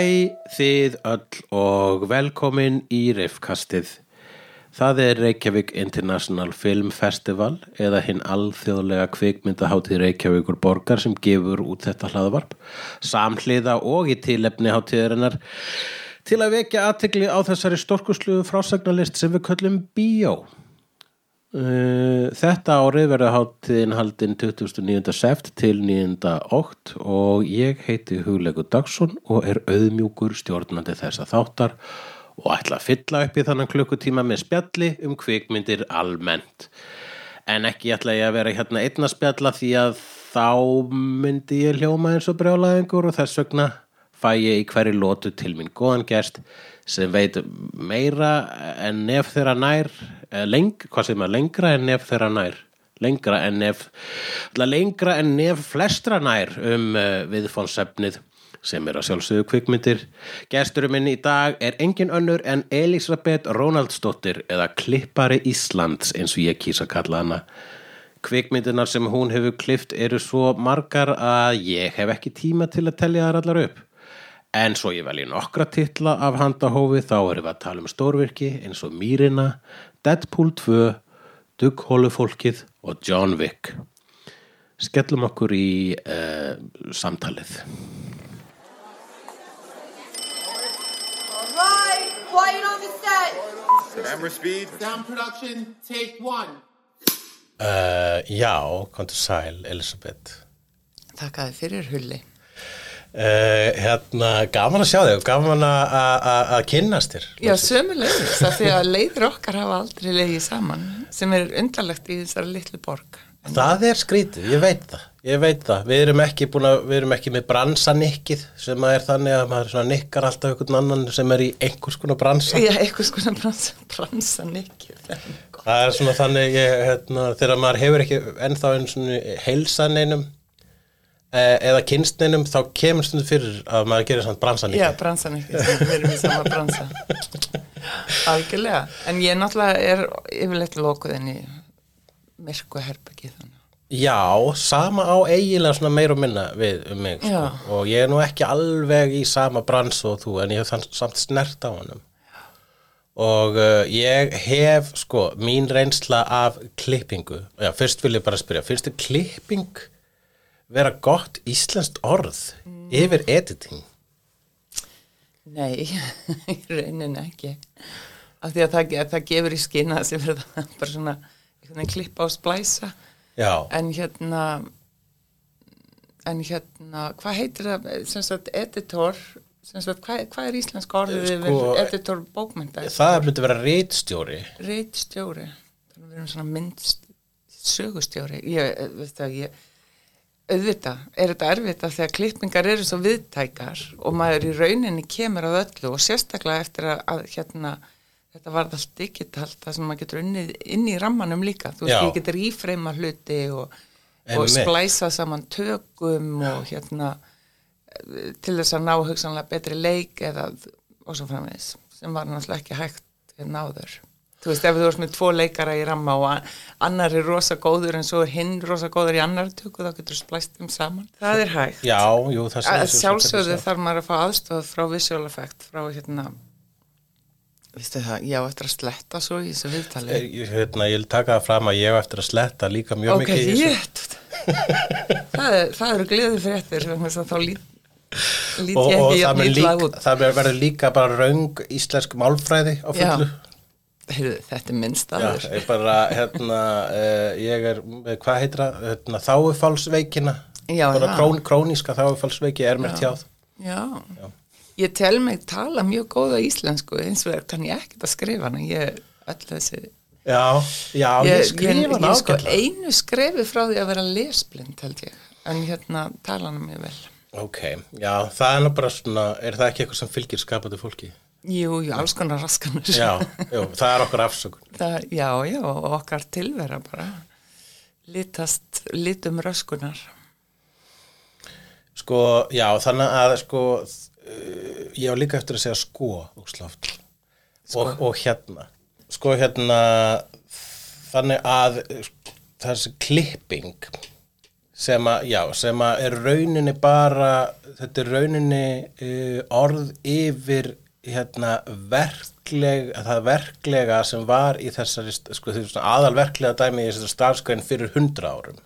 Hæ þið öll og velkomin í Riffkastið. Það er Reykjavík International Film Festival eða hinn alþjóðlega kvikmyndaháttíð Reykjavíkur borgar sem gefur út þetta hlaðvarp samhliða og í tilefni háttíðarinnar til að vekja aðtegli á þessari storkusluðu frásagnarlist sem við köllum Bíó. Uh, Þetta árið verður háttíðin haldin 29. seft til 9. ótt og ég heiti Hugleikur Dagsson og er auðmjúkur stjórnandi þessa þáttar og ætla að fylla upp í þannan klukkutíma með spjalli um kvikmyndir almennt. En ekki ætla ég að vera hérna einna spjalla því að þá myndi ég hljóma eins og brjálæðingur og þess vegna fæ ég í hverju lótu til mín góðan gest sem veit meira en nef þeirra nær eh, leng, hvað segir maður, lengra en nef þeirra nær lengra en nef lengra en nef flestra nær um uh, viðfónsefnið sem er að sjálfsögðu kvikmyndir. Gesturinn minn í dag er engin önnur en Elisabeth Ronaldsdóttir eða klippari Íslands eins og ég kýsa að kalla hana. Kvikmyndinar sem hún hefur klift eru svo margar að ég hef ekki tíma til að telja þar allar upp En svo ég velji nokkra titla af handahófi þá erum við að tala um stórvirki eins og Mýrina, Deadpool 2, Dugghólufólkið og John Wick. Skellum okkur í uh, samtalið. All right, quiet on the set. Camera speed. Sound production, take one. Uh, já, kontur sæl, Elisabeth. Þakkaði fyrir hulli. Uh, hérna, gaman að sjá þig og gaman að- kynnast þér. Já, sömulegis, af því að leiðir okkar hafa aldrei leiðið saman, sem er undarlegt í þessari litlu borg. Það er skrítið, ég veit það, ég veit það. Við erum að, við erum ekki með bransanikkið sem að er þannig að maður nikkar alltaf einhvern annan sem er í einhvers konar bransa. Já, eitthvað skona bransa, bransa nikki. Það er svona þannig, ég, hérna, þegar maður hefur ekki ennþá einn svona heilsaneinum eh, eða kynstneinum þá kemur stundu fyrir að maður gerir svona bransaník. Já, bransa nikki, við erum í sama bransa. Algjörlega, en ég náttúrulega er yfirleitt lokuð inn í myrku þannig. Já, sama á eiginlega svona meir og minna við um mig, sko. Og ég er nú ekki alveg í sama brans og þú, en ég hef þann samt snert á honum. Og uh, ég hef, sko, mín reynsla af klippingu. Já, fyrst vil ég bara spyrja, finnst þið klipping vera gott íslenskt orð yfir editing? Nei, raunin ekki. Af því að það, að það gefur í skina sem verður það bara svona veginn klippa og splæsa. Já, En hérna, en hérna, hvað heitir það, sem sagt, editor, sem sagt, hvað, hvað er íslensk orðið Sko, yfir editor bókmynda? það myndi vera reitstjóri. Reitstjóri, þannig að við erum svona mynd sögustjóri. Ég, veist það, ég, auðvitað, er þetta erfitt af því að klippingar eru svo viðtækar og maður í rauninni kemur að öllu og sérstaklega eftir að, að hérna, þetta var allt digitalt það sem maður getur unnið inn í rammanum líka. Þú veist, Já. ég getur ífreima hluti og, og splæsa saman tökum og hérna til þess að ná hugsanlega betri leik eða og svo framvegis sem var náttúrulega ekki hægt hérna áður þú veist ef þú ert með tvo leikara í ramma og annar er rosa góður en svo er hinn rosa góður í annar tökku þá getur splæst þeim saman. Það er hægt. Já, jú, það að sem- sjálfsögðu þarf maður að fá aðstof frá visual effect frá hérna viðstu það, já eftir að sletta svo í þessu viðtali. Ég, hérna, ég vil taka það fram að ég hef eftir að sletta líka mjög ok, mikið í þessu. ég það, er, það eru gleður fréttir þá lít, lít og, ég og ekki það, verður líka bara raung íslensk málfræði á fullu Heyrðu, þetta er minn Já, staður ég bara, hérna, uh, ég er, eh, hvað heitir það, hérna, þáufálsveikina, Já, bara já. krón, króníska þáufálsveiki er mér tjáð. já. ég tel mig tala mjög góða íslensku eins og kann ég ekkert að skrifa hana ég, öll þessi Já, já, ég, ég, skrifa ég, hann ég sko ágætlega. einu skrefi frá því að vera lesblind held ég en hérna tala hana mjög vel Ok, já, það er nú bara svona, er það ekki eitthvað sem fylgir skapandi fólki? Jú, jú, alls konar raskanur Já, jú, það er okkur afsökun. Það, já, já, okkar tilvera bara litast, litum röskunar Sko, já, þannig að, sko, uh, ég á líka eftir að segja sko, úrsláft. Og, og hérna, sko, hérna, þannig að þessi klipping sem að, já, sem að er rauninni bara, þetta er rauninni uh, orð yfir hérna verkleg, það verklega sem var í þessari, sko, aðalverklega dæmi í þessari starfskræn fyrir hundra árum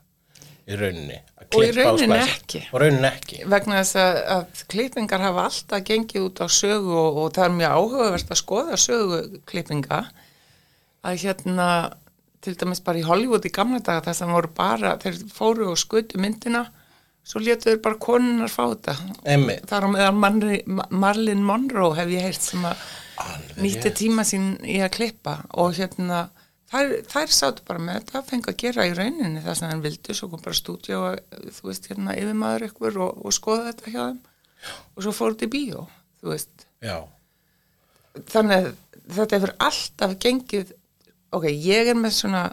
í rauninni. Og í rauninni ekki. Rauninni ekki. vegna þess að, að klippingar hafa alltaf gengið út á sögu og, og það er mjög áhugavert að skoða sögu klippinga að hérna til dæmis bara í Hollywood í gamla daga þess að voru bara, þeir fóru og skutu myndina svo létu þeir bara konunar fá þetta. Þar á meðan Marli, Marlin Monroe hef ég heyrt sem að nýtti tíma sín í að klippa. Og hérna þær, þær sátu bara með þetta fengi að gera í rauninni það sem þeir vildu. Svo kom bara stúdíu og þú veist hérna yfirmaður ykkur og, og skoða þetta hjá þeim. Og svo fór þetta í bíó þú veist. Já, þannig að þetta hefur alltaf gengið ok, ég er með svona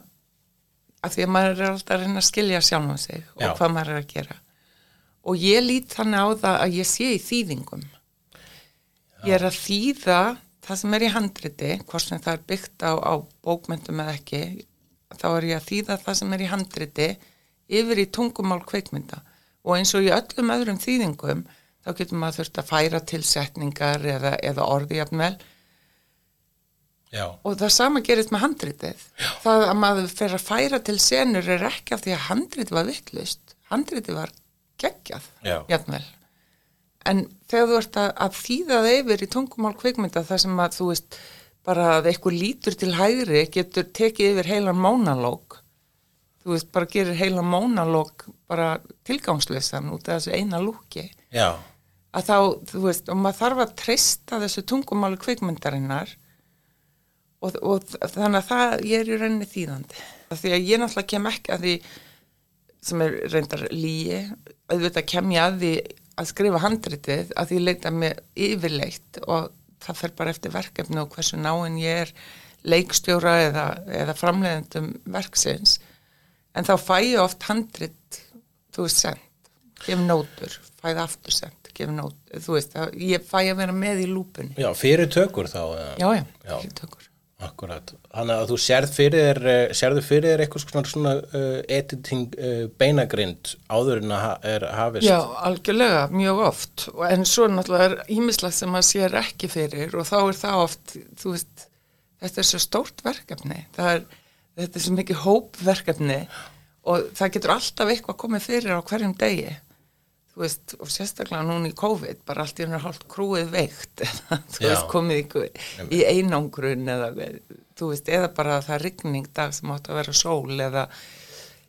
af því að maður er alltaf að reyna að skilja sjálfum sig og Já. hvað maður er að gera og ég lít þannig á það að ég sé í þýðingum. Ég er að þýða það sem er í handriti hvort sem það er byggt á, á bókmyndum eða ekki. Þá er ég að þýða það sem er í handriti yfir í tungumál kveikmynda og eins og í öllum öðrum þýðingum þá getur maður þurft að færa til setningar eða, eða orðjafnvel já, og það sama gerist með handritið. Það að maður fer að færa til senur er ekki af því að handritið var vittlust handritið var geggjað jafnvel. En þegar þú ert að, að þýða það yfir í tungumál kvikmynda þar sem að þú veist bara að eitthvað lítur til hægri getur tekið yfir heilan mónalóg þú veist bara gerir heilan mónalóg bara tilgangsleysan út af þessu eina lúki. Já, að þá, þú veist, og maður þarf að treysta þessu tungumáli kvikmyndarinnar og, og þannig að það, ég er í rauninni þýðandi. Því að ég náttúrulega kem ekki að því sem er reyndar líi, auðvitað kem ég að því að skrifa handritið að því leita mig yfirleitt og það fer bara eftir verkefni og hversu náinn ég er leikstjóra eða, eða framleiðendum verksins. En þá fæ ég oft handrit þú veist send, gef nótur fæ það aftur send, gef nótur þú veist, ég fæ að vera með í lúpun já, fyrir tökur þá. já, já, Já. fyrir tökur Akkurat. Þannig að þú sérð fyrir eh, sérðu fyrir þér eitthvað svona, svona uh, editing uh, beinagrind áður en að er hafist. Já, algjörlega, mjög oft en svo náttúrulega er ímislegt sem maður sér ekki fyrir og þá er það oft þú veist, þetta er svo stórt verkefni er, þetta er svo mikið hópverkefni og það getur alltaf eitthvað komið fyrir á hverjum degi þú veist, og sérstaklega núna í COVID bara allt í hennar hálft krúið veikt eða, þú Já. veist, komið í, í einangrun eða, þú veist, eða bara það er rigning dag sem átt að vera sól eða,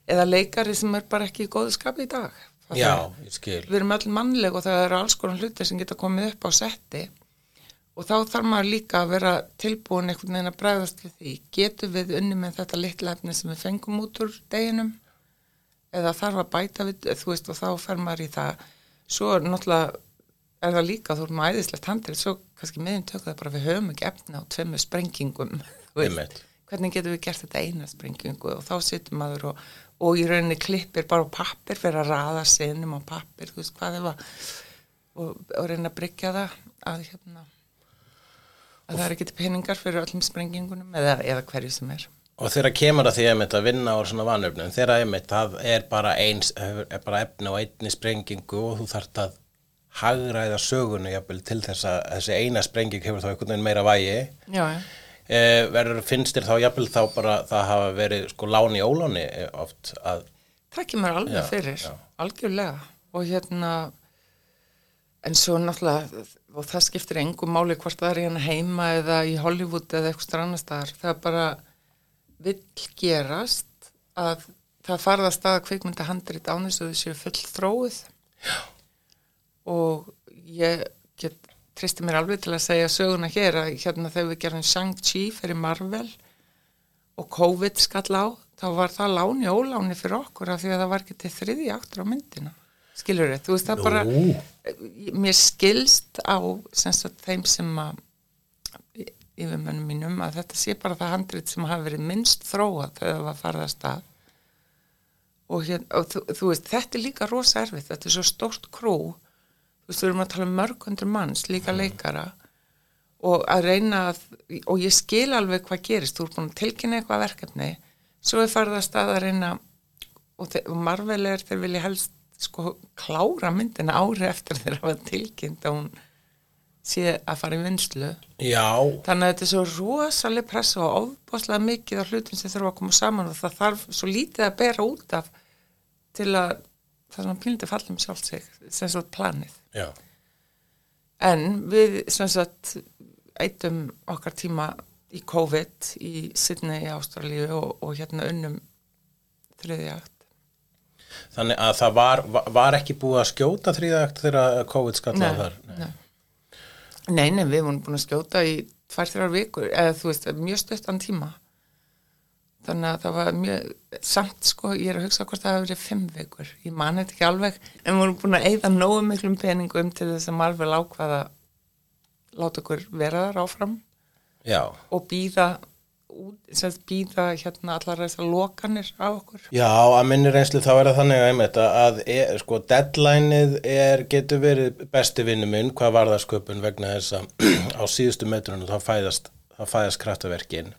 eða leikari sem er bara ekki í góðu skapi í dag Það Já, er- ég skil. við erum öll mannleg og það eru alls konar hlutir sem geta komið upp á setti og þá þarf maður líka að vera tilbúin einhvern veginn að bregðast við því getum við unni með þetta litla efni sem við fengum út úr deginum eða þarf að bæta við, þú veist og þá fer maður í það. Svo er náttúrulega er það líka, þú erum með æðislegt handrið svo kannski meðin tökum það bara við höfum ekki efni á tveimu sprengingum þú Einmitt. hvernig getum við gert þetta eina sprengingu? Og þá situr maður og, og í rauninni klippir bara á pappir fyrir að raða sinum á pappir, þú veist hvað ef að og, og reyna að bryggja það að hérna að það er ekki peningar fyrir öllum sprengingunum eða, eða hverju sem er Og þegar kemur að því einmitt að vinna á svona vanöfnum, þegar einmitt það er bara, eins, er bara efni á einni sprengingu og þú þarft að hagræða sögunu jafnvel til þess að þessi eina sprenging hefur þá einhvern veginn meira vægi. já, já, Eh, verður, finnst þér þá jafnvel þá bara það hafa verið sko láni óláni eh, oft að, það kemur alveg Já, fyrir já. algjörlega og hérna en svo náttúrulega og það skiptir engum máli hvort það er hérna heima eða í Hollywood eða eitthvað annar staðar það bara vill gerast að það farða að staða kvikmynda handrit án þess að þau séu full þróið Já. og ég get tristi mér alveg til að segja söguna hér að hérna þegar við gerum Shang-Chi fyrir Marvel og COVID skall á þá var það láni óláni fyrir okkur af því að það var ekki til þriði áttur á myndina. Skilur þið, þú veist það bara mér skilst á sem sagt þeim sem að yfirmönnum mínum að þetta sé bara það handrit sem hafi verið minnst þróað þegar það var farið að og, hér, og þú, þú veist þetta er líka rosa erfitt, þetta er svo stórt krú. Þú veist við erum að tala um mörg hundur manns líka leikara. Og að reyna að, og ég skil alveg hvað gerist, þú er búin að tilkynna eitthvað verkefni, svo er farið að að reyna og, og Marvel er þeir vilja helst sko klára myndina ári eftir þeir hafa tilkynnt að hún sé að fara í vinslu Já, þannig að þetta er svo rosaleg pressa og ofbáslega mikið af hlutum sem þurfa að koma saman og það þarf svo lítið að bera út af til að það er svona pínlítið fallum sjálft sig sem svo planið. Já, En við sem sagt eittum okkar tíma í COVID í Sydney í Ástralíu og, og hérna unnum þriði akt. þannig að það var, var- ekki búið að skjóta þrýðagt þegar COVID skallaði þar? Nei. Nei, nei, við vorum búin að skjóta í tvær, þrjár vikur, eða þú veist, mjög stuttan tíma. Þannig að það var mjög, samt sko, ég er að hugsa hvort það hefur verið fimm vikur. Ég man þetta ekki alveg, en við vorum búin að eyða nógu miklum peningum til þess að Marvel ákvaða láta okkur vera þar áfram. Já, og býða býða hérna allar þessar lokanir á okkur Já, að minni reynslu þá er það þannig að einmitt að, að e, sko, deadlineið er, getur verið besti vinnu minn hvað var það sköpun vegna þess að á síðustu metrunum þá fæðast, fæðast kraftaverkin.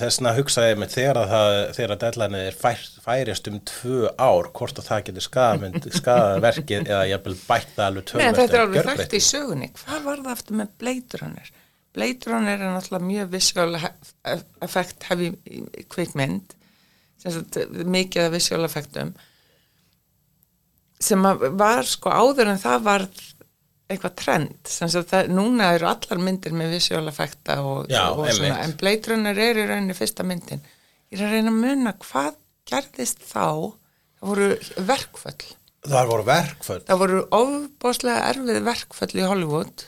Þessna hugsaði ég með þegar að, það, þegar að deadlineið er fær, færjast um tvö ár hvort að það getur skaðamynd, skaðaverkið eða jafnvel bætt það alveg Nei, tölvægt. þetta er alveg þekkt í sögunni hvað var það aftur með Blade Runner Blade Runner er náttúrulega mjög visual he- effekt sem sagt, mikið af visual effektum sem var sko áður en það var eitthvað trend. Það, núna eru allar myndir með visual effekta og, Já, og svona, en Blade Runner er í rauninni fyrsta myndin. Ég er að reyna að muna hvað gerðist þá. Það voru verkföll. Það voru verkföld. Það voru ofbáslega erfið verkföll í Hollywood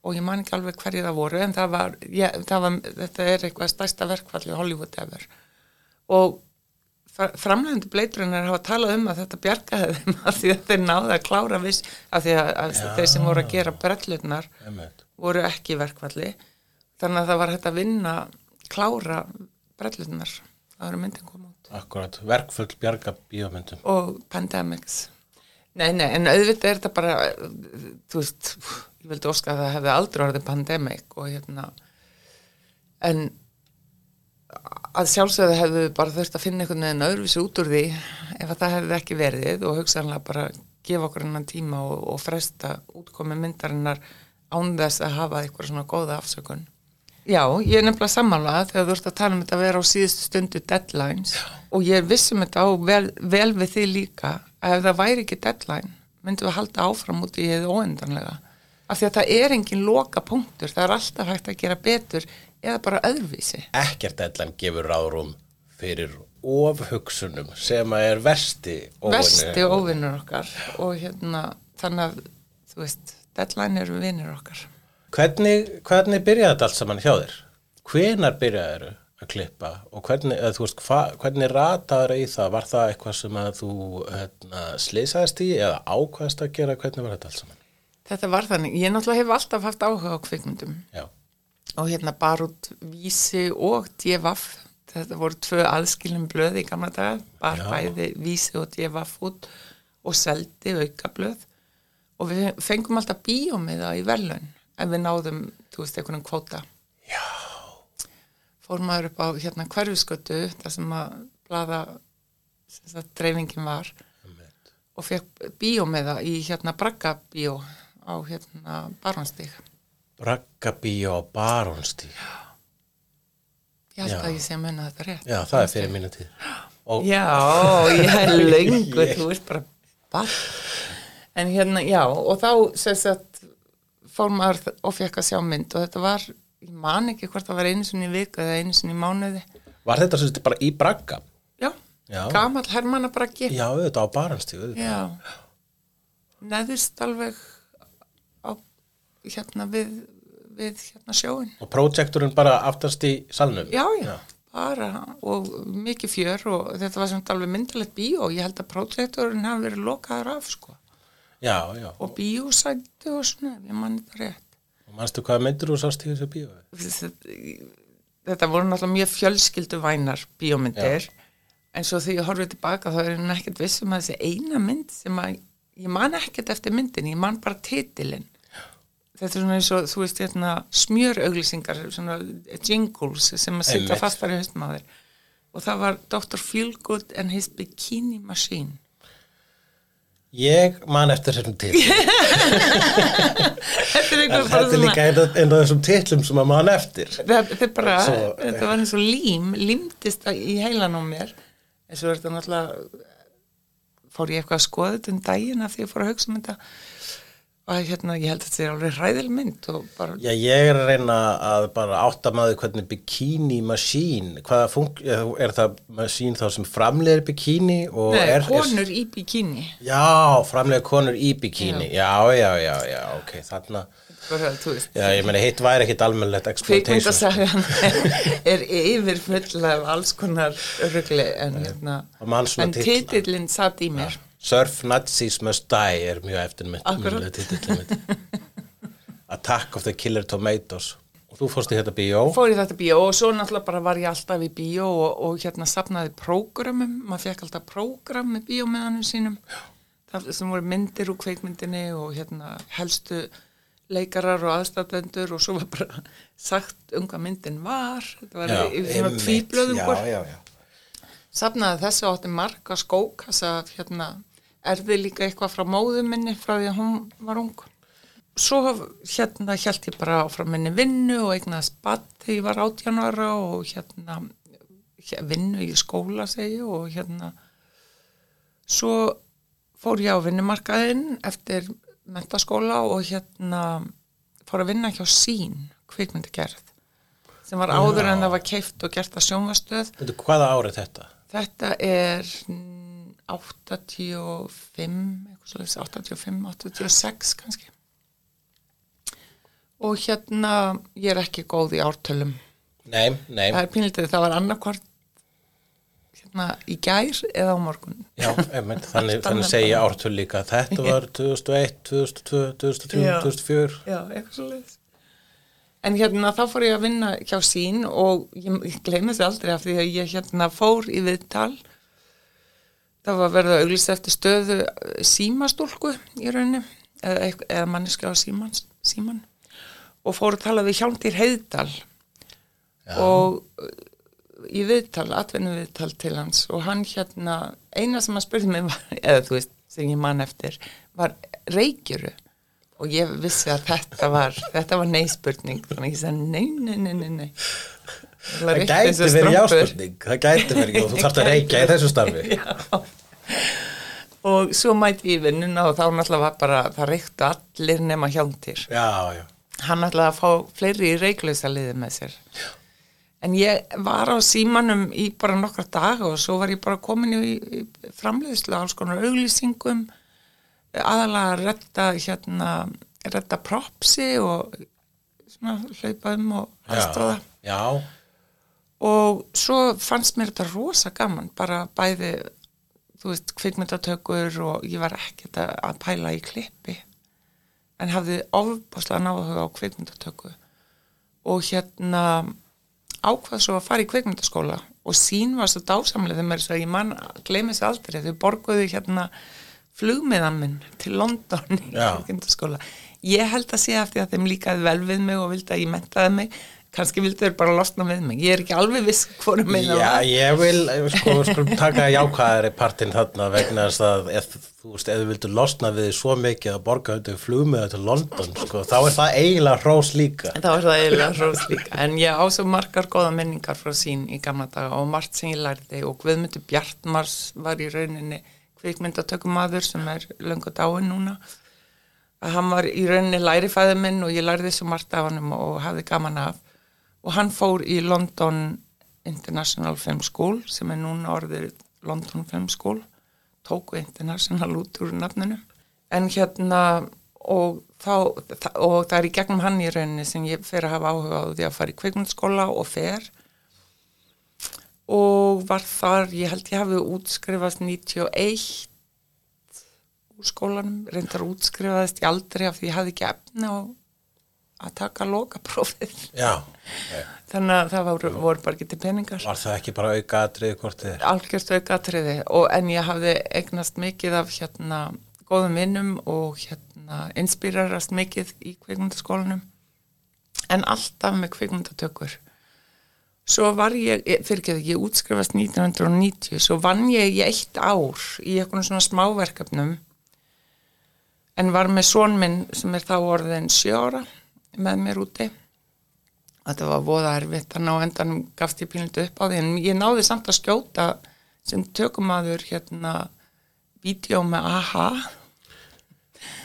og ég man ekki alveg hverju það voru en það var, ég, það var þetta er eitthvað stærsta verkfall í Hollywood ever. Og framlegandi bleitrunar hafa talað um að þetta bjargaði þeim af því að þeir náðu að klára viss af því að, að þeir sem voru að gera brellutnar voru ekki í verkfalli. Þannig að það var hægt að vinna klára brellutnar það eru myndin koma út. Akkurat, verkföld bjarga bíómyndum. og pandemics. Nei, nei, en auðvitað er þetta bara þú veist, ég vildi óska að það hefði aldrei orðið pandemic og hérna en að sjálfsögðu hefðu bara þurft að finna einhvern veginn öðruvísi út úr því ef að það hefði ekki verið og hugsanlega bara gefa okkur hennan tíma og, og fresta útkomi myndarinnar án þess að hafa eitthvað svona góða afsökun Já, ég er nefnilega sammála þegar þú ert að tala um þetta að vera á síðustu stundu deadlines Já. og ég vissum þetta á vel, vel við því líka að ef það væri ekki deadline myndum við halda áfram út í þið óendanlega af því að það er engin loka punktur það er alltaf hægt að gera betur eða bara öðruvísi ekkert deadline gefur ráðrúm fyrir ofhugsunum sem að er versti óvinur. vesti óvinnur okkar og hérna þannig að þú veist, deadline eru vinnur okkar Hvernig, hvernig byrjaði þetta allt saman hjá þér? Hvenar byrjaði að klippa og hvernig, þú veist, hva, hvernig rataður í það? Var það eitthvað sem að þú hérna, slisaðist í eða ákvæðast að gera? Hvernig var þetta allt saman? Þetta var þannig, ég náttúrulega hef alltaf haft áhuga á kvikmyndum. Já, og hérna bara út vísi og djefaf þetta voru tvö aðskilin blöð í gamla daga. Bara bæði vísi og djefaf út og seldi auka blöð og við fengum alltaf bíómiða í verðlaun ef við náðum, þú veist, einhvern kvóta. Já, fór maður upp á hérna hverfiskötu þar sem að blaða sem sagt, dreifingin var. Og fekk bíómiða í hérna Bragga bíó á hérna Barónstík Braggabíó á Barónstíð. ég held Já. að ég sé að munna þetta rétt Já, það er fyrir mínu tíð. Og, Já, ég er lengur, þú veist bara ball. En hérna, já, og þá sagt fór maður og fekk að sjá mynd og þetta var, ég man ekki hvort það var einu sinni í viku eða einu sinni mánuði. var þetta sagt bara í Bragga? Já, Já. gamall hermanna bara ekki. Já, auðvitað á auðvitað. Já, neðist alveg hérna við, við hérna sjóin. Og projektorinn bara aftast í salnum? Já, já, bara og mikið fjör og þetta var samt alveg myndalegt bíó og ég held að projektorinn hafi verið lokaður af, sko. Já, já. og bíósæti og svona, ég manni þetta rétt. Og manstu hvað myndir þú sást í þessu bíó? Þetta voru náttúrulega mjög fjölskyldu vænar bíómyndir, en svo þegar ég horfið tilbaka þá er ég ekkert viss um að þessi eina mynd sem að, ég man ekkert eftir myndin, ég man bara titilinn. Þetta er svona eins og, þú veist, hérna, smjörauglýsingar, svona jingles sem að sitja fastar í þér. og það var Dr. Feelgood and his Bikini Machine Ég man eftir þessum titlum. Þetta er eitthvað bara þetta er svona líka einn af þessum titlum sem að man eftir. þetta er bara, Svo- þetta var eins og lím límdist það í heilan á mér svo er þetta náttúrulega fór ég eitthvað að skoða þetta um daginn af því ég fór að hugsa um þetta og hérna, ég held að þetta er alveg hræðil mynd og bara, Já, ég er að reyna að bara átta maður hvernig bikini machine, hvaða fung, er það machine þá sem framleiðir bikini og nei, er, konur í bikini. Er, já, framleiðir konur í bikini, já, já, já, já, ok, þarna, já, ég meni, hitt væri ekkit almennlegt exploitation. kvikmyndasagan er yfir full af alls konar örugli en hérna en titla. titillinn satt í mér Surf Nazis Must Die er mjög mitt. Attack of the Killer Tomatoes. Og þú fórst í þetta bíó. fór í þetta bíó og svo náttúrulega bara var ég alltaf í bíó og, og hérna sapnaði prógramum, maður fekk alltaf prógram með bíómiðanum sínum það sem voru myndir úr kveikmyndinni og hérna helstu leikarar og aðstæðendur og svo var bara sagt um hvað myndin var þetta var í svona einmitt. tvíblöðum Já, já, já. sapnaði þessu átti marga skókassa hérna erði líka eitthvað frá móðu minni frá því að hún var ung? Svo hérna held ég bara áfram minni vinnu og eignaði spatt þegar ég var 18 ára og hérna hér- vinnu í skóla segi og hérna svo fór ég á vinnumarkaðinn eftir mentaskóla og hérna fór að vinna hjá sín kvikmyndagerð sem var áður en það var keift og gert að sjónvastöð hvaða árið þetta? Þetta er 85, eitthvað svoleiðis, 85, 86 kannski. Og hérna, ég er ekki góð í ártölum. Nei, nei, Það er pínlítið, það var annarkvort hérna í gær eða á morgun. já, einmitt, þannig, þannig bara. ártöl líka. Þetta var 2001, 2002, 2003, Já. 2004. Já, eitthvað svoleiðis. En hérna, þá fór ég að vinna hjá sín og ég, ég gleymi þessu aldrei af því að ég hérna fór í viðtal það var verið að auglýsa eftir stöðu eh, símastúlku í rauninni eða, eða manniska á síman, síman og fór að tala við Hjálmdýr Heiðdal og uh, í viðtal, atvinnu viðtal til hans og hann hérna, eina sem hann spurði mig var, eða þú veist, sem ég man eftir var reykjuru og ég vissi að þetta var þetta var nei-spurning, þannig að ég sagði nei, nei, nei, nei, nei Það gæti verið jáspurning, það gæti verið, og þú þarft að reykja í þessu starfi. Já. Og svo mæti ég vinnuna og þá náttúrulega var bara, það reyktu allir nema. Já, já. Hann að fá fleiri í reyklausa liði með sér. En ég var á símanum í bara nokkra daga og svo var ég bara komin í, í framleiðslu alls konar auglýsingum, aðalega að redda, hérna, redda propsi og svona hlaupa um og aðstóða. Já, já, og svo fannst mér þetta rosa gaman bara bæði þú veist, kvikmyndatökur og ég var ekkert að pæla í klippi. En hafði ofbáslega náhuga á kvikmyndatöku. Og hérna ákvað svo að fara í kvikmyndaskóla. Og sín var svo dásamlega þegar svo ég mann gleymi þessu aldrei þau borguðu hérna flugmiðan minn til London í kvikmyndaskóla. Ég held að sé eftir að þeim líkaði vel við mig og vildi að ég mentaði mig kannski vildu þeir bara losna við mig ég er ekki alveg viss hvort meina Já, ég vil, sko, skulum taka jákvæðari partinn þarna vegna þess að ef, þú veist, ef þú vildur losna við þig svo mikið að borga undir flugmiða til London, sko, þá er það eiginlega hrós líka. Það var það eiginlega hrós líka, en ég á svo margar góða minningar frá sín í gamla daga og margt sem ég lærði og Guðmundur Bjartmars var í rauninni kvikmyndatökumadur sem er löngu dáin núna. Að hann var í rauninni lærifæði minn og ég lærði svo margt af hann og hafði gaman af. Og hann fór í London International Film School sem er núna orðið London Film School, tóku International út úr nafninu. En hérna, og, þá, og það er í gegnum hann í rauninni sem ég fer að hafa áhuga á því að fara í kvikmyndaskóla og fer. Og var þar, ég held ég hafi útskrifast 91 úr skólanum, reyndar útskrifaðist ég aldrei af því ég hafði ekki efni á að taka lokaprófið. Já, þannig að það voru, voru bara til peningar. Var það ekki bara auka atrið hvort þið algjörst aukatriði og en ég hafði eignast mikið af hérna góðum vinnum og hérna inspírarast mikið í kvikmyndaskólanum. En alltaf með kvikmyndatökur. Svo var ég, fyrir ekki, ég útskrifast 1990, svo vann ég í eitt ár í eitthvað svona smáverkefnum. En var með son minn sem er þá orðin sjóra með mér úti þetta var voða erfitt þannig á endanum gafst ég pínlítið upp á því en ég náði samt að skjóta sem tökumadur hérna vídeo með AHA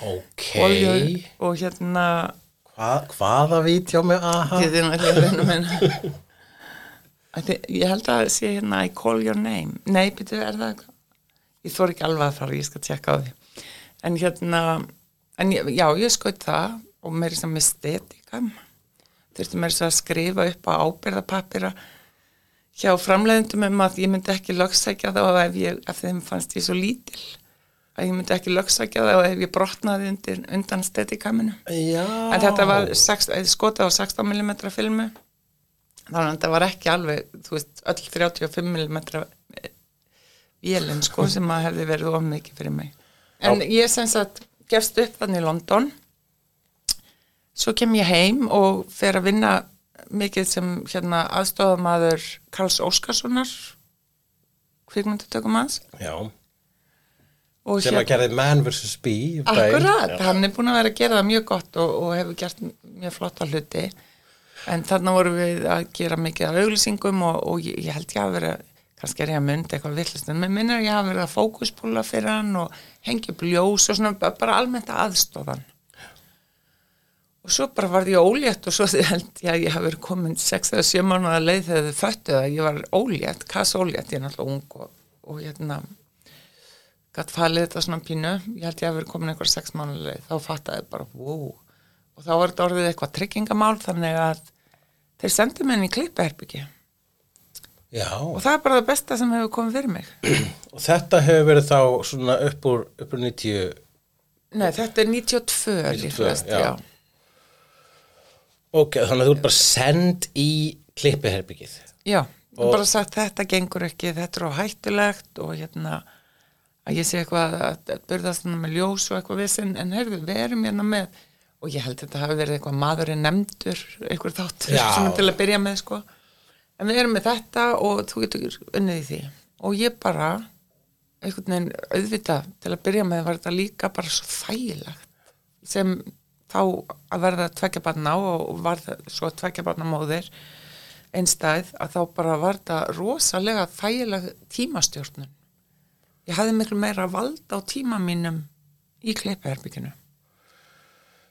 Ok. og, og hérna Hva, hvaða vítjá með aha? Er Ég held að sé hérna I call your name Nei, byrju, er það? Ég þór ekki alveg að fara, ég skal tjekka á því En hérna en ég, Já, ég skoði það og meiri sem með stetika þurfti meiri sem að skrifa upp á ábyrðapappira hjá framleiðendum um að ég myndi ekki lögsækja þá ef, ég, ef þeim fannst ég svo lítil. Að ég myndi ekki lögsækja þá ef ég brotnaði undir, undan stetikaminu Já. En þetta var eh, skotið á 16 mm filmu. Þannig að þetta var ekki alveg þú veist, öll 35 mm vélinn sko sem að hefði verið of mikið fyrir mig. En ég sem sagt gefst upp þannig í London svo kem ég heim og fer að vinna mikið sem hérna aðstofamaður Karls Óskarssonar kvikmyndutökum hans Já. og Sem að gerði Man vs. Bee. Akkurat, Já. hann er búin að vera að gera það mjög gott og, og hefur gert mjög flotta hluti en þarna vorum við að gera mikið af auglýsingum og, og ég, ég held ég að vera kannski er ég að myndi eitthvað villast en mér minnir ég að vera fókuspúla fyrir hann og hengja upp ljós og svona ba- bara almennt aðstofan og svo bara varð ég ólétt og svo held ég að ég hafi verið komin 6 eða 7 mánuða leið þegar þau föttu að ég var ólétt, kas ólétt, ég er náttúrulega ung og, og hérna gætt falið þetta svona pínu ég held ég að verið komin einhver sex mánuleg þá fattaði bara, wow og þá var þetta orðið eitthvað tryggingamál þannig að þeir sendu mér inn í klippaherbyggi Já. og það er bara það besta sem hefur komið fyrir mig Og þetta hefur verið þá svona upp úr, upp úr 90. Nei, þetta er 92 líklegast, já. já. Ok, þannig að þú ert bara send í klippiherbyggið. Já, Og- bara sagt þetta gengur ekki, þetta er á hættulegt og hérna að ég sé eitthvað að burðast hann með ljós og eitthvað vissin, en heyrðu, við erum hérna með og ég held að þetta hafi verið eitthvað maðurinn nefndur, eitthvað þáttur sem til að byrja með sko. En við erum með þetta og þú getur unnið í því. Og ég bara einhvern veginn auðvitað til að byrja með var þetta líka bara svo þægilegt sem þá að verða tvekja barna og var svo tvekja barna móðir einstæð að þá bara var þetta rosalega þægileg tímastjórnun. Ég hafði miklu meira vald á tíma mínum í kleipaherbygginu.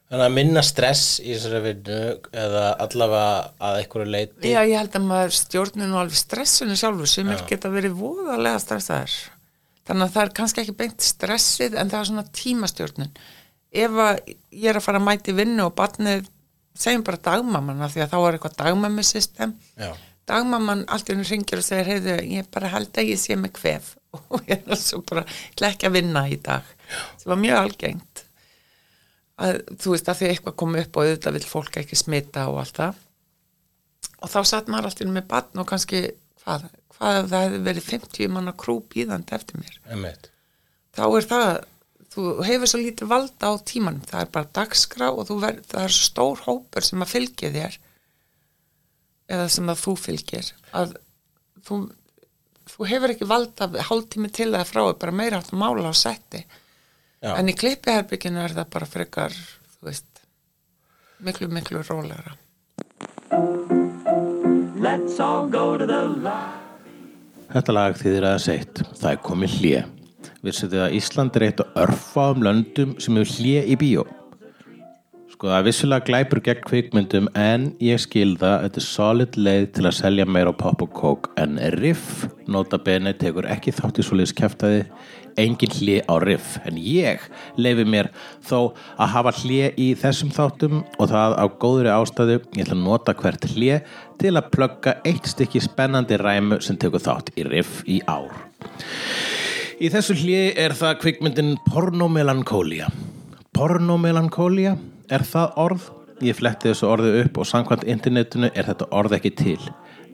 Þannig að minna stress í þessari vinnu eða allavega að einhverju leiti. Já, ég held að maður stjórnun og alveg stressinu sjálfur sem er geta verið voðalega stressaðar. Þannig að það er kannski ekki beint stressið en það er svona tímastjórnun. Ef ég er að fara að mæti vinnu og barnið, segjum bara dagmamman af því að þá er eitthvað dagmammi system Já. dagmamman allt í henni ringir og segir heyrðu, ég bara held að ég sé með kvef. Og ég er svo bara ekki að vinna í dag. Sem var mjög algengt. Að þú veist að því eitthvað kom upp og auðvitað vill fólk ekki smita og allt það. Og þá satt maður allt í henni með barn og kannski hvað, hvað ef það hefði verið 50 manna krú bíðandi eftir mér. Einmitt. þá er það þú hefur svo lítið valda á tímanum það er bara dagskrá og þú verð, það er stór hópur sem að fylgja þér eða sem að þú fylgir að þú, þú hefur ekki valda hálftími til eða frá er bara meira hægt að mála á setti Já. en í klippiherbygginu er það bara frekar þú veist miklu miklu rólegra Let's all go to the light. Þetta lag þýðir aðeins eitt. Það er komið hlje. Vissu þið að Ísland er eitt af örfáum löndum sem hefur hlje í bíó. Sko það er vissulega glæpur gegn kvikmyndum en ég skil það. Að þetta er solid leið til að selja meira pop og kók en riff nota bene tekur ekki þátt í svoleiðis kæftæði engin hlje á riff en ég leifi mér þó að hafa hlje í þessum þáttum og það á góðri ástæðu. Ég ætla að nota hvert hlje til að plugga eitt stykki spennandi ræmu sem tekur þátt í riff í ár Í þessu hlje er það kvikmyndin pornomelankólia. Pornomelankólia, er það orð? Ég fletti þessu orði upp og samkvæmt internetinu er þetta orð ekki til.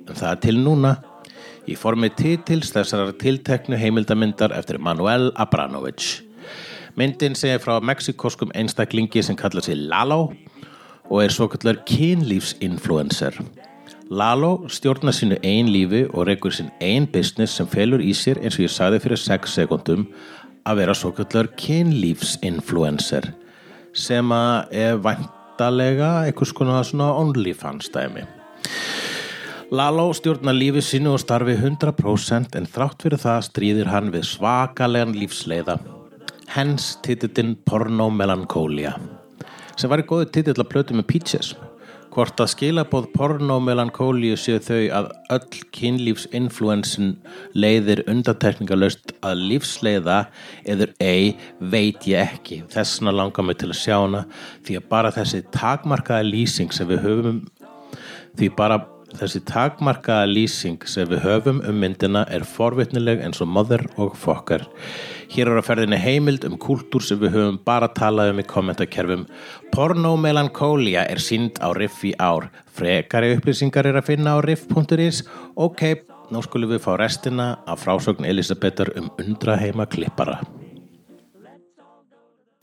En það er til núna. Í formi titils þessar tilteknu heimildamyndar eftir Manuel Abranovich. Myndin segir frá mexikoskum einstaklingi sem kallar sig Lalo og er svo kallar kynlífsinfluencer. Lalo stjórnar sínu ein lífi og reykur sinn ein business sem felur í sér eins og ég sagði fyrir 6 sekundum að vera svo kallar kynlífsinfluencer sem að er væntalega einhvers konar svona OnlyFans dæmi. Lalo stjórnar lífi sínu og starfi 100% en þrátt fyrir það stríðir hann við svakalegan lífsleiða. Hens titillin Porno Melancholia sem var í góðu titill að plötu með Peaches. Hvort að skilabóð porno melankólíu séu þau að öll kynlífsinfluensin leiðir undantekningalöst að lífsleiða eður ei veit ég ekki. Þessna langar mig til að sjá hana því að bara þessi takmarkaða lýsing sem við höfum því bara þessi takmarkaða lýsing sem við höfum um myndina er forvitnileg eins og mother og fokkar. Hér er að ferðinni heimild um kúltúr sem við höfum bara talað um í kommentakerfum. Porno Melancholia er sínd á Riff í ár. Frekari upplýsingar er að finna á riff.is. Ok, nú skulum við fá restina af frásögn Elisabetar um undraheima klippara.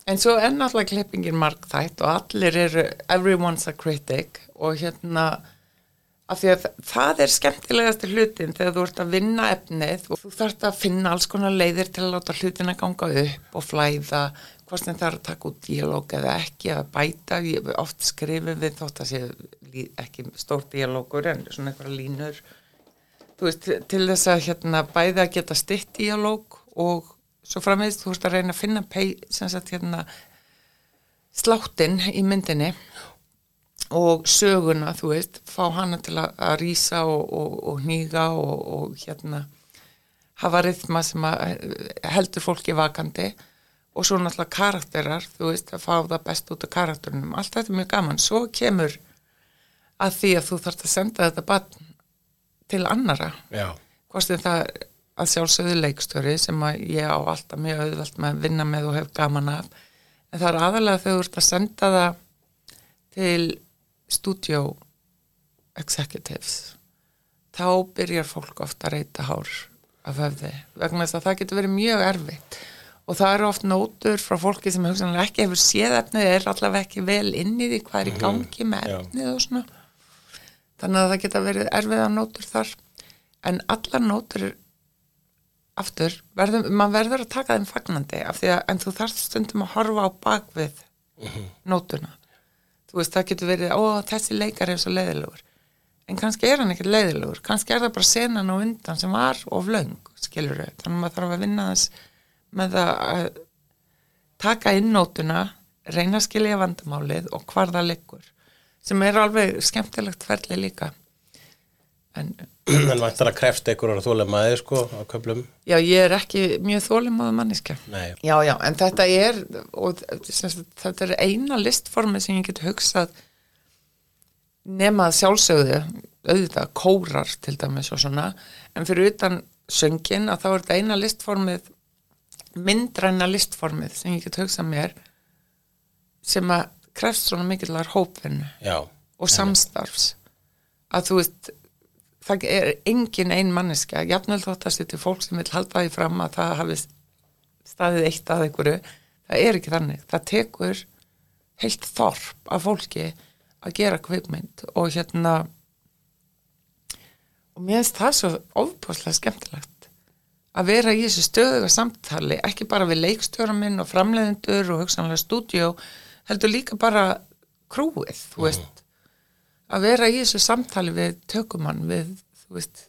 En svo er náttúrulega klippingin margþætt og allir eru everyone's a critic og hérna af því að það er skemmtilegasti hlutin þegar þú ert að vinna efnið og þú þarft að finna alls konar leiðir til að láta hlutin að ganga upp og flæða hvort sem það er að taka út díalóg eða ekki eða bæta, ég oft skrifum við þótt að sé ekki stór díalógur en svona einhverja línur. Þú veist, til þess að hérna bæði að geta stytt díalóg og svo framvegist þú veist að reyna að finna sem sagt hérna sláttinn í myndinni og söguna, þú veist, fá hana til að, að rýsa og, og, og hníga og, og hérna hafa rithma sem að eh, heldur fólki vakandi. Og svo náttúrulega karakterar, þú veist, að fá það best út af karakterinum, allt þetta er mjög gaman. Svo kemur að því að þú þarft að senda þetta barn til annara hvort sem það að sjálfsögðu leikstjóri sem að ég á alltaf mjög auðvelt með að vinna með og hef gaman af. En það er aðalega þegar þú ert að senda það til studio executives þá byrjar fólk ofta að reyta hár af höfði vegna þess að það getur verið mjög erfitt. Og það eru oft nótur frá fólki sem hugsanlega ekki hefur séð efnið er allavega ekki vel inn í því hvað er í gangi með efnið og svona. Þannig að það geta verið erfiða nótur þar. En allar nótur aftur, verðum, maður verður að taka þeim fagnandi af því að en þú þarft stundum að horfa á bakvið nótuna þú veist, það getur verið, ó, þessi leikar er svo leiðilegur. En kannski er hann ekkert leiðilegur. Kannski er það bara senan á undan sem var of löng, skilur þau þannig að maður þarf að vinna þess með að taka inn nótuna reyna að skilja vandamálið og hvar það liggur. Sem er alveg skemmtilegt ferli líka en En væntar að krefst einhverjar þólemaði sko á köflum. já, ég er ekki mjög þólimáðu manniska Nei. Já, já, en þetta er og sem sagt, þetta er eina listformi sem ég get hugsað nema að sjálfsögðu auðvitað kórar til dæmis og svona en fyrir utan söngin að þá er þetta eina listformið myndræna listformið sem ég get hugsað mér sem að krefst svona mikillar hópvinnu Já. og samstarfs að þú veist það er engin ein manneska jafnvel þótt að setja fólk sem vil halda því fram að það hafi staðið eitt að einhverju, það er ekki þannig. Það tekur heilt þorp af fólki að gera kvikmynd og hérna og mér finnst það svo ofbúslega skemmtilegt að vera í þessu stöðuga samtali ekki bara við leikstjóra minn og framleiðendur og hugsanlega stúdíó heldur líka bara krúið, þú veist að vera í þessu samtali við tökumann við, þú veist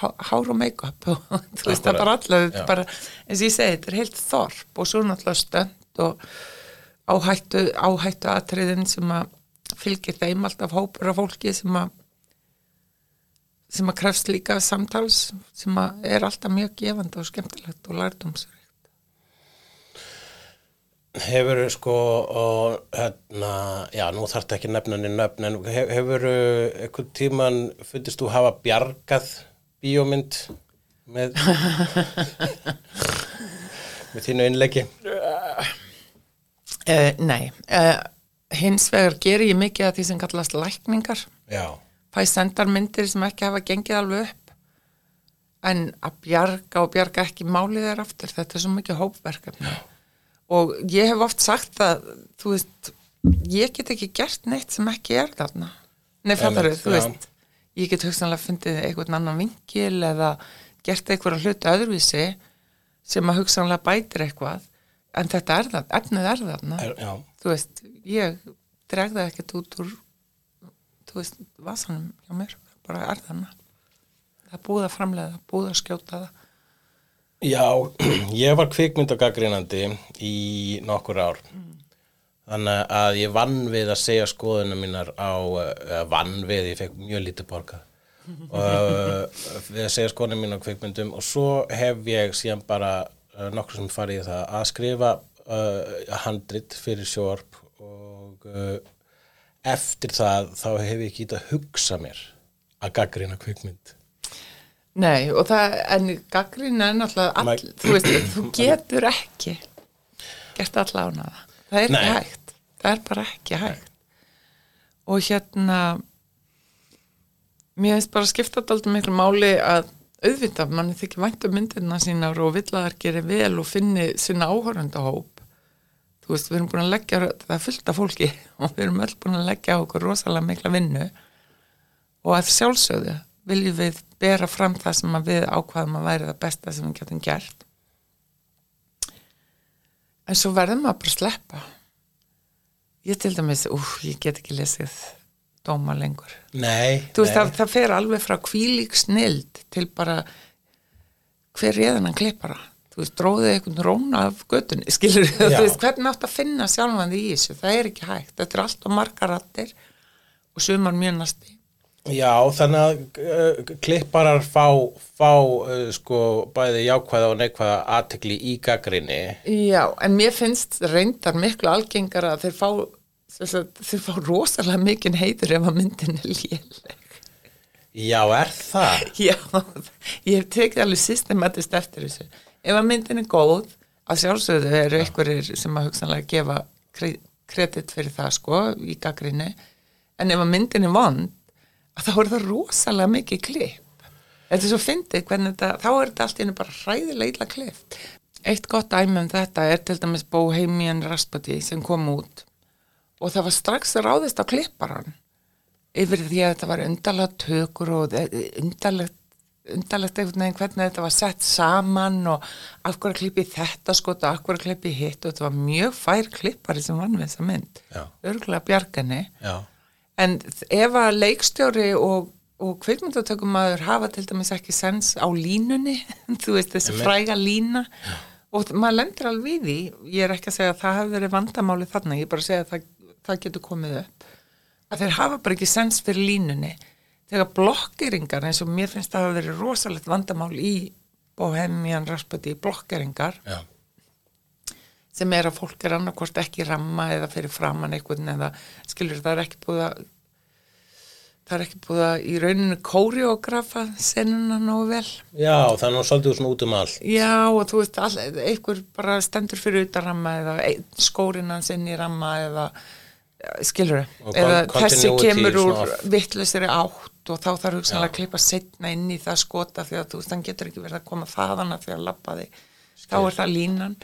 há- hár og make-up og þú veist það bara allaveg, bara, eins og ég segi, þetta er heilt þorp og svo náttúrulega stönd og áhættu, áhættu atriðin sem að fylgir þeim alltaf hópur af fólki sem að sem að krefst líka samtals sem að er alltaf mjög gefandi og skemmtilegt og lærdómsverið. Hefur sko og hérna, já nú þarf ekki að nefna henni nöfn en hef, hefur eitthvað tíman fundist þú hafa bjargað bíómynd með með þínu innleggi Uh, nei, uh, hins vegar ger ég mikið af því sem kallast lækningar. Já, Fæ sendar myndir sem ekki hafa gengið alveg upp. En að bjarga og bjarga ekki málið er aftur. Þetta er svo mikið hópverkefni. Og ég hef oft sagt að, þú veist, ég get ekki gert neitt sem ekki er þarna. Nei, fattar Einmitt, þú veist. ég get hugsanlega fundið einhvern annan vingil eða gert einhverja hluti öðruvísi sem að hugsanlega bætir eitthvað. En þetta er það, efnið er þarna. Er, þú veist, ég dreg það ekkert út úr þú veist, vasanum hjá mér. Bara er þarna. Það er búið að framlega, búið að skjóta það Já, ég var kvikmyndagagrínandi í nokkur ár. Þannig að ég vann við að segja skoðunum mínar á, eða vann við, ég fekk mjög lítið borgað. Og uh, við að segja skoðunum mínar á kvikmyndum og svo hef ég síðan bara uh, nokkur sem farið í það að skrifa uh, handrit fyrir sjórp og uh, eftir það þá hef ég ekki að hugsa mér að gaggrína kvikmynd. Nei, og það, en gaggrín er náttúrulega all, Mag- þú veist, þú getur ekki gert alla ánaða það. Er Nei. ekki hægt, það er bara ekki hægt. Og hérna mér finnst bara skipta alltaf miklu máli að auðvitað, manni þykir væntu myndirna sínar og vill að þær gerir vel og finni sinna áhörundahóp þú veist, við erum búin að leggja það er fullt af fólki og við erum öll búin að leggja okkur rosalega mikla vinnu. Og að sjálfsögðu viljum við bera fram það sem við ákvaðum að væri það besta sem við getum gert. En svo verðum við að bara sleppa. Ég til dæmis, úf, ég get ekki lesið dóma lengur. Nei, þú veist, nei. það, það fer alveg frá kvílík snild til bara hver réðan hann klippara þú veist, dróðið einhvern róna af göttunni skilur þú Já. veist, hvernig átt að finna sjálfan því í þessu, það er ekki hægt. Þetta er allt og margar rattir og sumar mjög næsti Já, þannig að uh, klipparar fá, fá uh, sko bæði jákvæða og neikvæða aðtekli í gaggrinni. Já, en mér finnst reyndar miklu algengara að þeir fá þeir fá rosalega mikinn heiður ef að myndin er léleg. Já, er það? Já, ég hef tekið alveg systematist eftir þessu. Ef að myndin er góð, að sjálfsögðu eru einhverjir sem að hugsanlega gefa kre- kredit fyrir það sko í gaggrinni, en ef að myndin er vond, að þá er það rosalega mikið klipp. Þetta er svo fyndið hvernig þetta, þá er þetta allt henni bara hræðilega illa klipp. Eitt gott dæmi um þetta er til dæmis Bohemian Rhapsody sem kom út og það var strax ráðist á klipparan yfir því að þetta var undarlega tökur og undarlegt undarlegt einhvern veginn hvernig þetta var sett saman og af hverju klippi þetta skot og af hverju klippi hitt og þetta var mjög fær klippari sem vann við þessa mynd örgulega bjargani Já. En ef að leikstjóri og, og kvikmyndatökumæður hafa til dæmis ekki sens á línunni þú veist þessi Einmitt. fræga lína og maður lendur alveg í því ég er ekki að segja að það hafi verið vandamáli þarna ég er bara að segja að það, það getur komið upp að þeir hafa bara ekki sens fyrir línunni þegar blokkeringar eins og mér finnst það hafa verið rosalegt vandamál í Bohemian Rhapsody blokkeringar Já. Sem er að fólk er annarkvort ekki ramma eða fyrir framann einhvern eða skilur það er ekki búið að það er ekki búið að í rauninu kóriógrafa senuna nógu vel. Já, það er nú svolítið svona út um allt. já og þú veist all, einhver bara stendur fyrir utan ramma eða skórinn hans inn í ramma eða skilur Og eða þessi kemur úr vittlusiri átt og þá þarf hugsanlega að klippa setna inn í það skota því að þú veist hann getur ekki verið að koma þaðan að því að lappa þig. Þá er það línan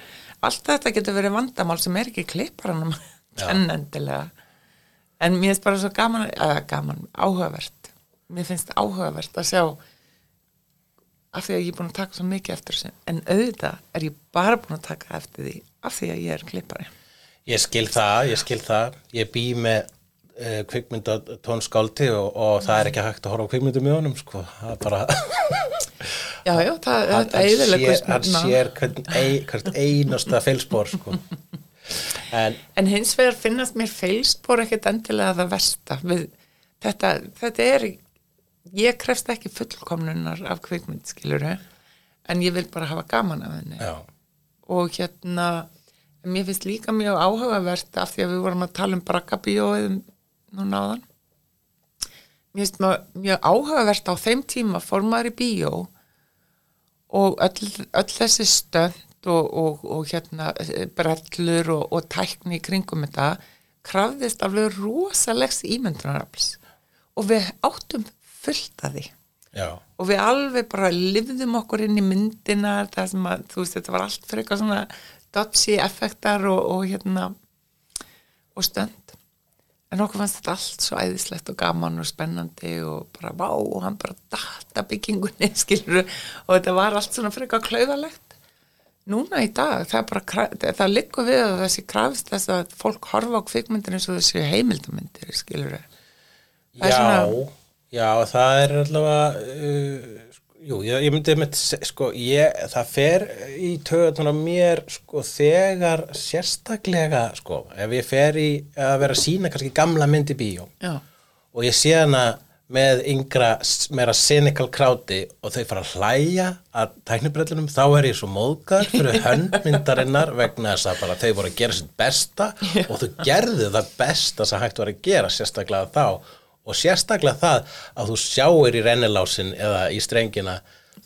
allt þetta getur verið vandamál sem er ekki klipparanum kennendilega en mér finnst bara svo gaman eða gaman, áhugavert mér finnst áhugavert að sjá af því að ég er búin að taka svo mikið eftir þessu en auðvitað er ég bara búin að taka eftir því af því að ég er klippari Ég skil það, ég skil það. Ég bý með uh, kvikmynda tónskáldi og, og það er ekki hægt að horfa á kvikmyndu með honum, sko. Það er bara... já, já, það, hann, þetta hann, sér, hvert einasta feilspor, sko. En, En hins vegar finnast mér feilspor ekkert endilega það versta við þetta, þetta er ég krefst ekki fullkomnunar af kvikmynd skiluru en ég vil bara hafa gaman af henni. Já, og hérna mér finnst líka mjög áhugavert af því að við vorum að tala um brakkabíóið núna áðan. Mér finnst mjög, mjög áhugavert á þeim tíma fór maður í bíó og öll, öll þessi stönd og, og, og hérna eh, brellur og, og tækni í kringum þetta krafðist alveg rosalegs ímyndunarafls. Og við áttum fullt að því. Já, og við alveg bara lifðum okkur inn í myndina það sem að, þú veist, þetta var allt fyrir eitthvað svona dodgy effektar og, og hérna og stönd en okkur fannst þetta allt svo æðislegt og gaman og spennandi og bara vá og hann bara data byggingunni skilur og þetta var allt svona frekar klauðalegt núna í dag, það bara það liggur við að þessi krafist þess að fólk horfa á kvikmyndir eins og þessi heimildamindir skilur Það Já, svona- já, það er allavega uh, jú, ég, ég myndi með sko, ég, það fer í töðunar mér sko, þegar sérstaklega sko, ef ég fer í að vera að sína kannski gamla myndi bíó já, og ég sé hana með yngra, meira cynical kráti og þau fara að hlæja að tæknibrellunum, þá er ég svo móðgar fyrir höndmyndarinnar vegna þess að bara þau voru að gera sitt besta og þau gerðu það besta sem hægt var að gera sérstaklega þá og sérstaklega það að þú sjáir í rennilásin eða í strengina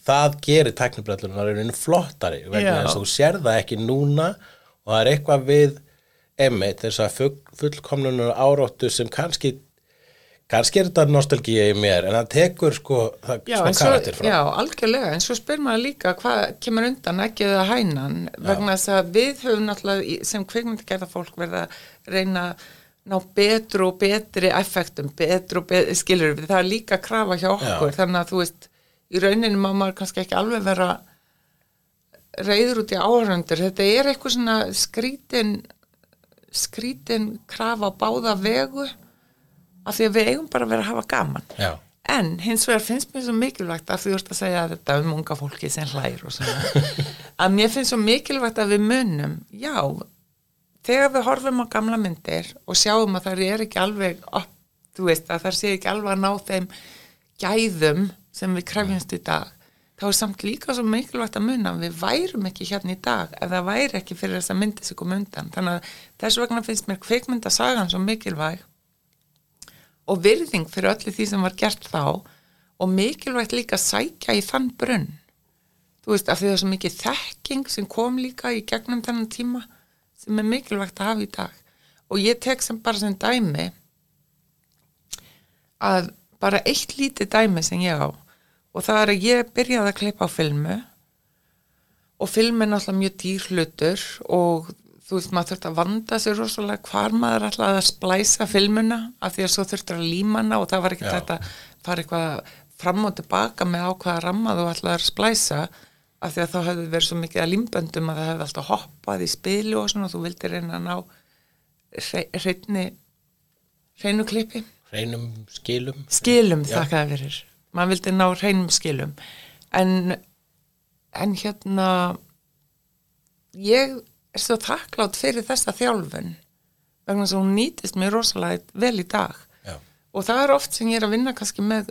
það gerir tæknibrellunar einu flottari vegna þess að þú sér það ekki núna og það er eitthvað við emmitt þess að full, fullkomlunar áróttu sem kannski kannski er þetta nostalgía í mér en það tekur sko það, Já, smá en svo, karakter frá. já, algjörlega, en svo spyr maður líka hvað kemur undan ekki eða hænan? Vegna þess að við höfum náttúrulega sem kvikmyndagerða fólk verða reyna að ná betru og betri effektum, betru og betri, skilur við, það er líka krafa hjá okkur, Já. þannig að þú veist í rauninu má maður kannski ekki alveg vera reyður út í áhörundur, þetta er eitthvað svona skrítin skrítin krafa báða vegu af því að við eigum bara að vera að hafa gaman. Já, En hins vegar finnst mér svo mikilvægt að þú ert að segja þetta um unga fólki sem hlægir og svona að mér finnst svo mikilvægt að við munum já, þegar við horfum á gamla myndir og sjáum að það er ekki alveg upp, þú veist að það sé ekki alveg að ná þeim gæðum sem við krefjumst í dag þá er samt líka svo mikilvægt að muna að við værum ekki hérna í dag ef það væri ekki fyrir þess að myndi sig koma undan. Þannig að þess vegna finnst mér kvikmyndasagan svo mikilvæg og virðing fyrir öllu því sem var gert þá og mikilvægt líka sækja í þann brunn. Þú veist, af því það er svo mikið þekking sem kom líka í gegnum þennan tíma sem er mikilvægt að hafa í dag. Og ég tek sem bara sem dæmi að bara eitt lítið dæmi sem ég á og það er að ég byrjaði að klippa á filmu og film er náttúrulega mjög dýr hlutur og þú veist maður þurft að vanda sér rosalega hvar maður ætlaði að splæsa filmuna af því að svo þurftur að líma hana og það var ekki þetta fara eitthvað fram og tilbaka með ákvaða ramma þú ætlaði að splæsa af því að þá hefði verið svo mikið að límböndum að það hefði alltaf hoppað í spilu og svona og þú vildir reyna að ná hreinni hreinu klippi. Hreinum skilum. Skilum þakkaði fyrir. Maður vildi ná hreinum skilum. En, en hérna ég er svo þakklátt fyrir þessa þjálfun vegna þess að hún nýtist mér rosalega vel í dag. Já. og það er oft sem ég er að vinna kannski með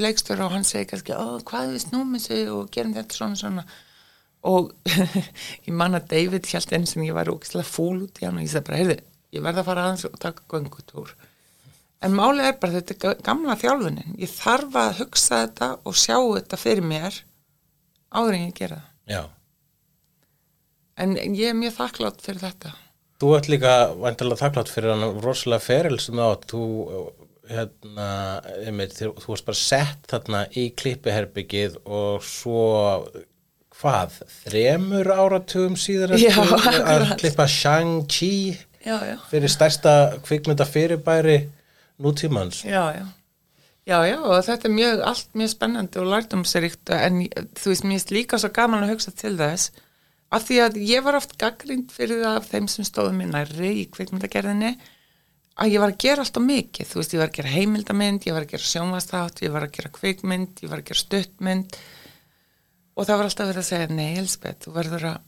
leikstöru og hann segir kannski hvað við snúmum sig og gerum þetta svona svona. Og ég man að David hjælt einu sem ég var ógislega fúl út í hann og ég sagði bara, heyrðu, ég verð að fara aðeins og taka göngutúr. En málið er bara þetta er ga- gamla þjálfunin. Ég þarf að hugsa þetta og sjá þetta fyrir mér áður en ég gera það. Já. en ég er mjög þakklátt fyrir þetta. Þú ert líka vantilega þakklátt fyrir hann rosalega feril sem átt. Þú, hérna, einmitt, þú, þú varst bara sett þarna í klippiherbyggið og svo hvað, þremur áratugum síðar Já, að klippa Shang-Chi fyrir stærsta kvikmynda fyrirbæri nútímans? Já, já. Já, já, og þetta er mjög, allt mjög spennandi og lærdomsrikt en þú veist, mér er líka svo gaman að hugsa til þess af því að ég var oft gaggrind fyrir það af þeim sem stóðum mér nærri í kvikmyndagerðinni að ég var að gera alltaf mikið, þú veist, ég var að gera heimildamynd, ég var að gera sjónvastátt, ég var að gera kvikmynd, ég var að gera stuttmynd. Og það var alltaf verið að segja, nei, Elsbeth, þú verður að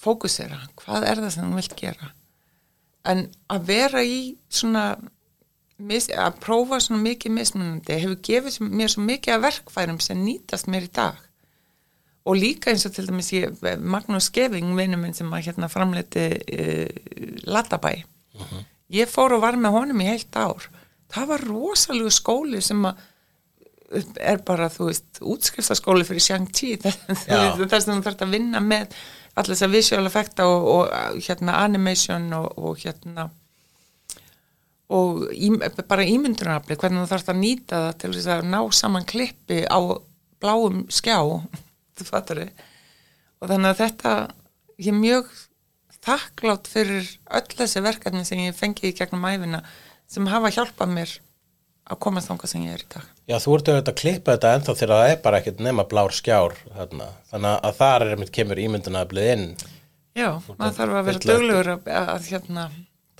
fókusera, hvað er það sem þú vilt gera? En að vera í svona, að prófa svona mikið mismunandi hefur gefið mér svo mikið af verkfærum sem nýtast mér í dag. Og líka eins og til dæmis ég, Magnús Skeving, vinnu minn sem að hérna framleiti uh, Latabæ ég fór og var með honum í heilt ár. Það var rosalegu skóli sem að er bara, þú veist, útskriftaskóli fyrir Shang-Chi Já. þess að þú þarf að vinna með allir þess að visual effekta og, og hérna animation og, og hérna og í, bara ímyndunarafli hvernig þú þarfst að nýta það til þess að ná saman klippi á bláum skjá þú fattar þið og þannig að þetta ég mjög þakklátt fyrir öll þessi verkefni sem ég fengi í gegnum æfina sem hafa hjálpað mér að komast þangað sem ég er í dag. Já, þú ert auðvitað að klippa þetta ennþá þegar það er bara ekkert nema blár skjár þarna. þannig að þar er einmitt kemur ímyndunaflið inn Já, maður þarf að vera upp. duglegur að, að hérna,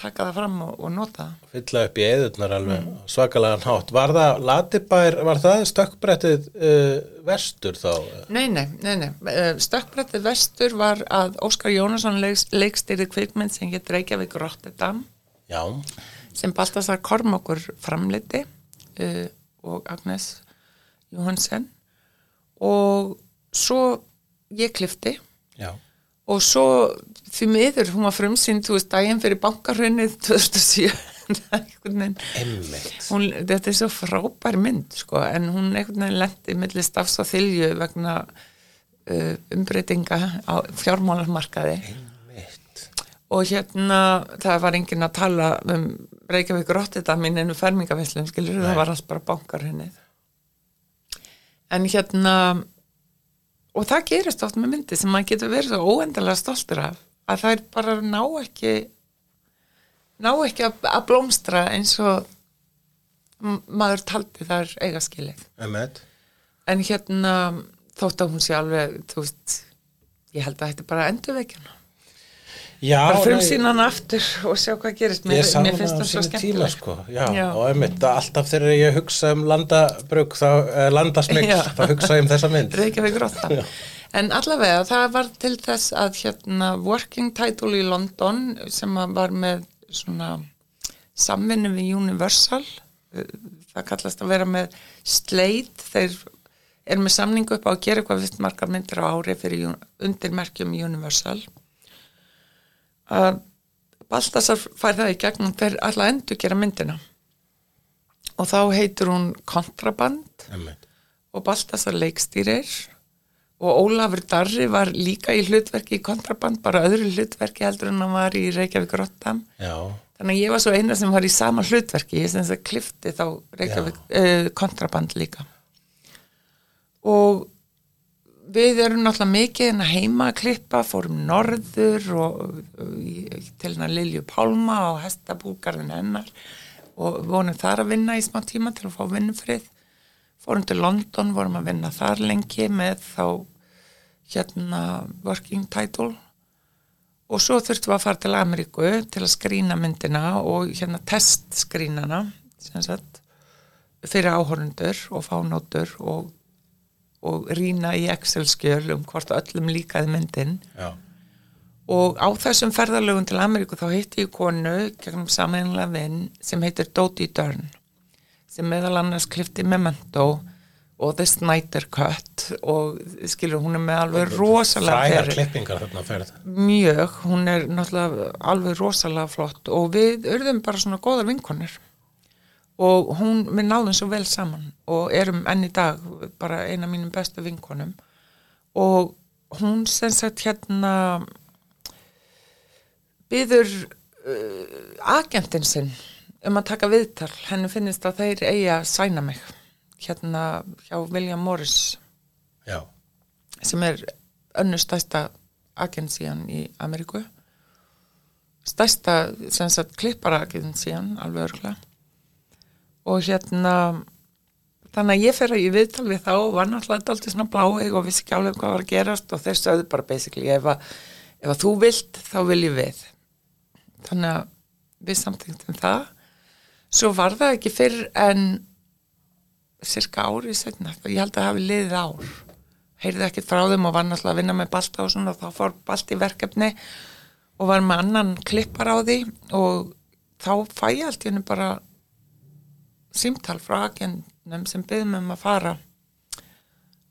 taka það fram og, og nota það. fylla upp í eðurnar alveg svakalega hátt. Var það Latibær, var það stökkbrettið uh, vestur þá? Nei, nei, nei, nei. Eh, Stökkbrettið vestur var að Óskar Jónasson leikstýrði kvikmynd sem hétt Reykjavík Rotterdam Já, sem Baltasar Kormokur framleiti uh, og Agnes Johansen og svo ég klifti já, og svo því miður hún var frumsýnd þú veist daginn fyrir bankarhrunnið 2007 einhvern veginn einmitt. hún, þetta er svo frábær mynd sko, en hún einhvern veginn lendi milli stafs og þylju vegna uh, umbreytinga á fjármálarmarkaði Einmitt. og hérna það var enginn að tala um Reykjavík Rotterdam inn fermingavislum skilur, það var alls bara bankarhunnið en hérna og það gerist oft með myndi sem maður getur verið svo óendalega stoltur af að það er bara ná ekki ná ekki að, að blómstra eins og maður taldi þar eiga skilið Einmitt. en hérna þótt að hún sé alveg þú veist, ég held að þetta er bara endurveikjana Já, bara frumsýna hann aftur og sjá hvað gerist. Mér, mér finnst það svo skemmtilegt sko, já, Já. og einmitt alltaf þegar ég hugsa um landabrug, þá, eh, landasmygg, þá hugsa ég um þessa mynd. Reykjavík Rotta en allavega það var til þess að hérna working title í London sem var með svona samvinnu við Universal eh, það kallast að vera með Slate. Þeir eru með samningu upp á að gera eitthvað vist margar myndir á ári fyrir undirmerkjum Universal að Baltasar fær það í gegnum hver alltaf endur gera myndina. Og þá heitir hún Kontraband. Einmitt. og Baltasar leikstýrir. Og Ólafur Darri var líka í hlutverki í kontraband, bara öðru hlutverki heldur en hann var í Reykjavík Rottam Já, þannig að ég var svo eina sem var í sama hlutverki ég sem þess að klifti þá Reykjavík uh, kontraband líka. Og við erum náttúrulega mikið en að heima að klippa, fórum norður og, til hennar Lilju Pálma og hestabúkarðin hennar og vonum þar að vinna í smá tíma til að fá vinnufrið. Fórum til London, vorum að vinna þar lengi með þá hérna working title. Og svo þurftum við að fara til Ameríku til að skrína myndina og hérna testskrínana sem sagt fyrir áhorundur og fánótur og, og rýna í Excel-skjöl um hvort öllum líkaði myndin. Já, og á þessum ferðalögum til Ameríku þá hitti ég konu gegnum sameinlega vinn sem heitir Dodie Dern sem meðal annars klifti Memento og The Snyder Cut og skilur hún er með alveg rosalega frægar klippingar þarna ferð. mjög, hún er náttúrulega alveg rosalega flott og við urðum bara svona góðar vinkonir og hún, við náðum svo vel saman og erum enn í dag bara eina af mínum bestu vinkonum. Og hún sem sagt hérna byður uh, agentinn sinn um að taka viðtal. Henni finnist að þeir eigi að sæna mig hérna hjá William Morris. Já, sem er önnur stærsta agensían í Ameríku. Stærsta sem sagt klippara agensían alveg örgla og hérna þannig að ég fer að ég viðtal við þá og var náttúrulega alltaf svona bláeg og vissi ekki alveg hvað var að gerast og þeir sögðu bara basically ef að, ef að þú vilt þá vil ég við. Þannig að við samtengtum það. Svo var það ekki fyrr en cirka árið setna ég held að hafi liðið ár. Heyrði ekkert frá þeim og var náttúrulega að vinna með balta og svona og þá fór balt í verkefni og var með annan klippar á því og þá fæ ég allt í hennu bara símtal frá agendnum sem byggðum um að fara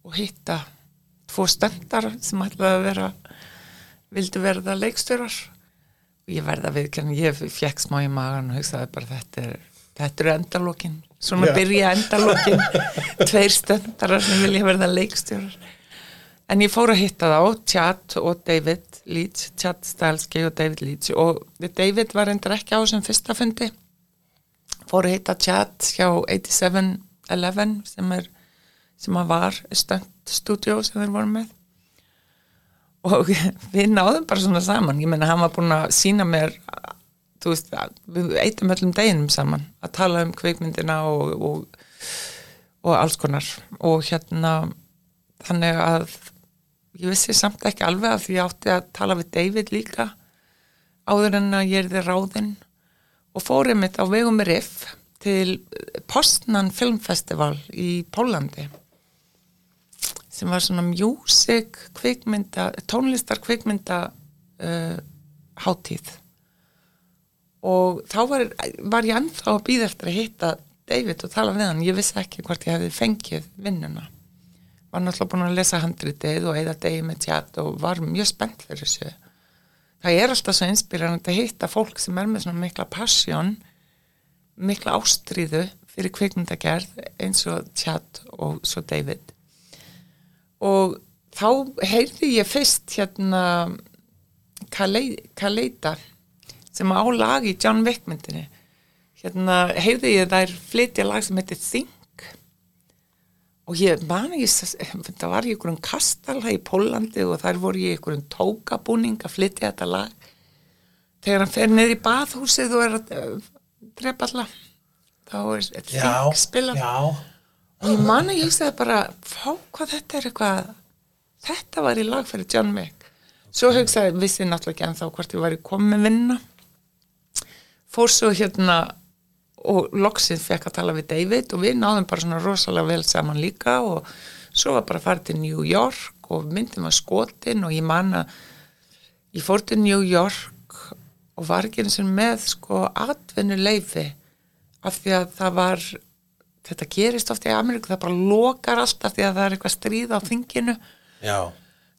og hitta tvo stöndar sem ætlaði að vera vildu verða leikstjórar. Og ég verða við ég fekk smá í magan og hugsaði bara þetta er, þetta er endalókin svona Já. byrja endalókin tveir stöndar sem vilja verða leikstjórar. En ég fór að hitta þá Chad og David Leach Chad Stalski og David Leach. Og David var endur ekki á sem fyrsta fundi fór að hitta Chad hjá 8711 sem er sem að var stöndstúdjó sem þeir voru með. Og við náðum bara svona saman. Ég meina hann var búin að sína mér þú veist, við eitum öllum deginum saman að tala um kveikmyndina og, og, og alls konar. Og hérna þannig að ég vissi samt ekki alveg að því ég átti að tala við David líka áður en að ég er þið ráðinn og fórið mitt á vegum Riff til Postnan Filmfestival í Pólandi sem var svona music kvikmynda, tónlistar kvikmynda uh, hátíð. Og þá var, var ég ennþá að býða eftir að hitta David og tala við hann, ég vissi ekki hvort ég hefði fengið vinnuna. Var náttúrulega búin að lesa handritið og eða degi með tjátt og var mjög spennt fyrir þessu það er alltaf svo inspírandi að hitta fólk sem er með svona mikla passion mikla ástríðu fyrir kvikmyndagerð eins og tjátt og svo David. Og þá heyrði ég fyrst hérna Kaleita sem á lag í John Wick myndinni. Hérna heyrði ég þær flytja lag sem heitir Think og ég man ekki það var í einhverjum kastala í Pólandi og þar voru í einhverjum tókabúning að flytja þetta lag. Þegar hann fer niður í bathúsið og er að uh, drepa alla þá er Think spilað og ég man að ég hugsaði bara fá hvað þetta er eitthvað? Þetta var í lag fyrir John Wick. Svo hugsaði, vissi náttúrulega ekki ennþá hvort ég var í komið vinna fór svo hérna og loksinn fekk að tala við David og við náðum bara svona rosalega vel saman líka og svo var bara að fara til New York og myndin var skotin og ég man að ég fór til New York og var ekki eins og með sko atvinnuleifi af því að það var þetta gerist ofta í Ameríku, það bara lokar alltaf því að það er eitthvað stríð á þinginu. Já,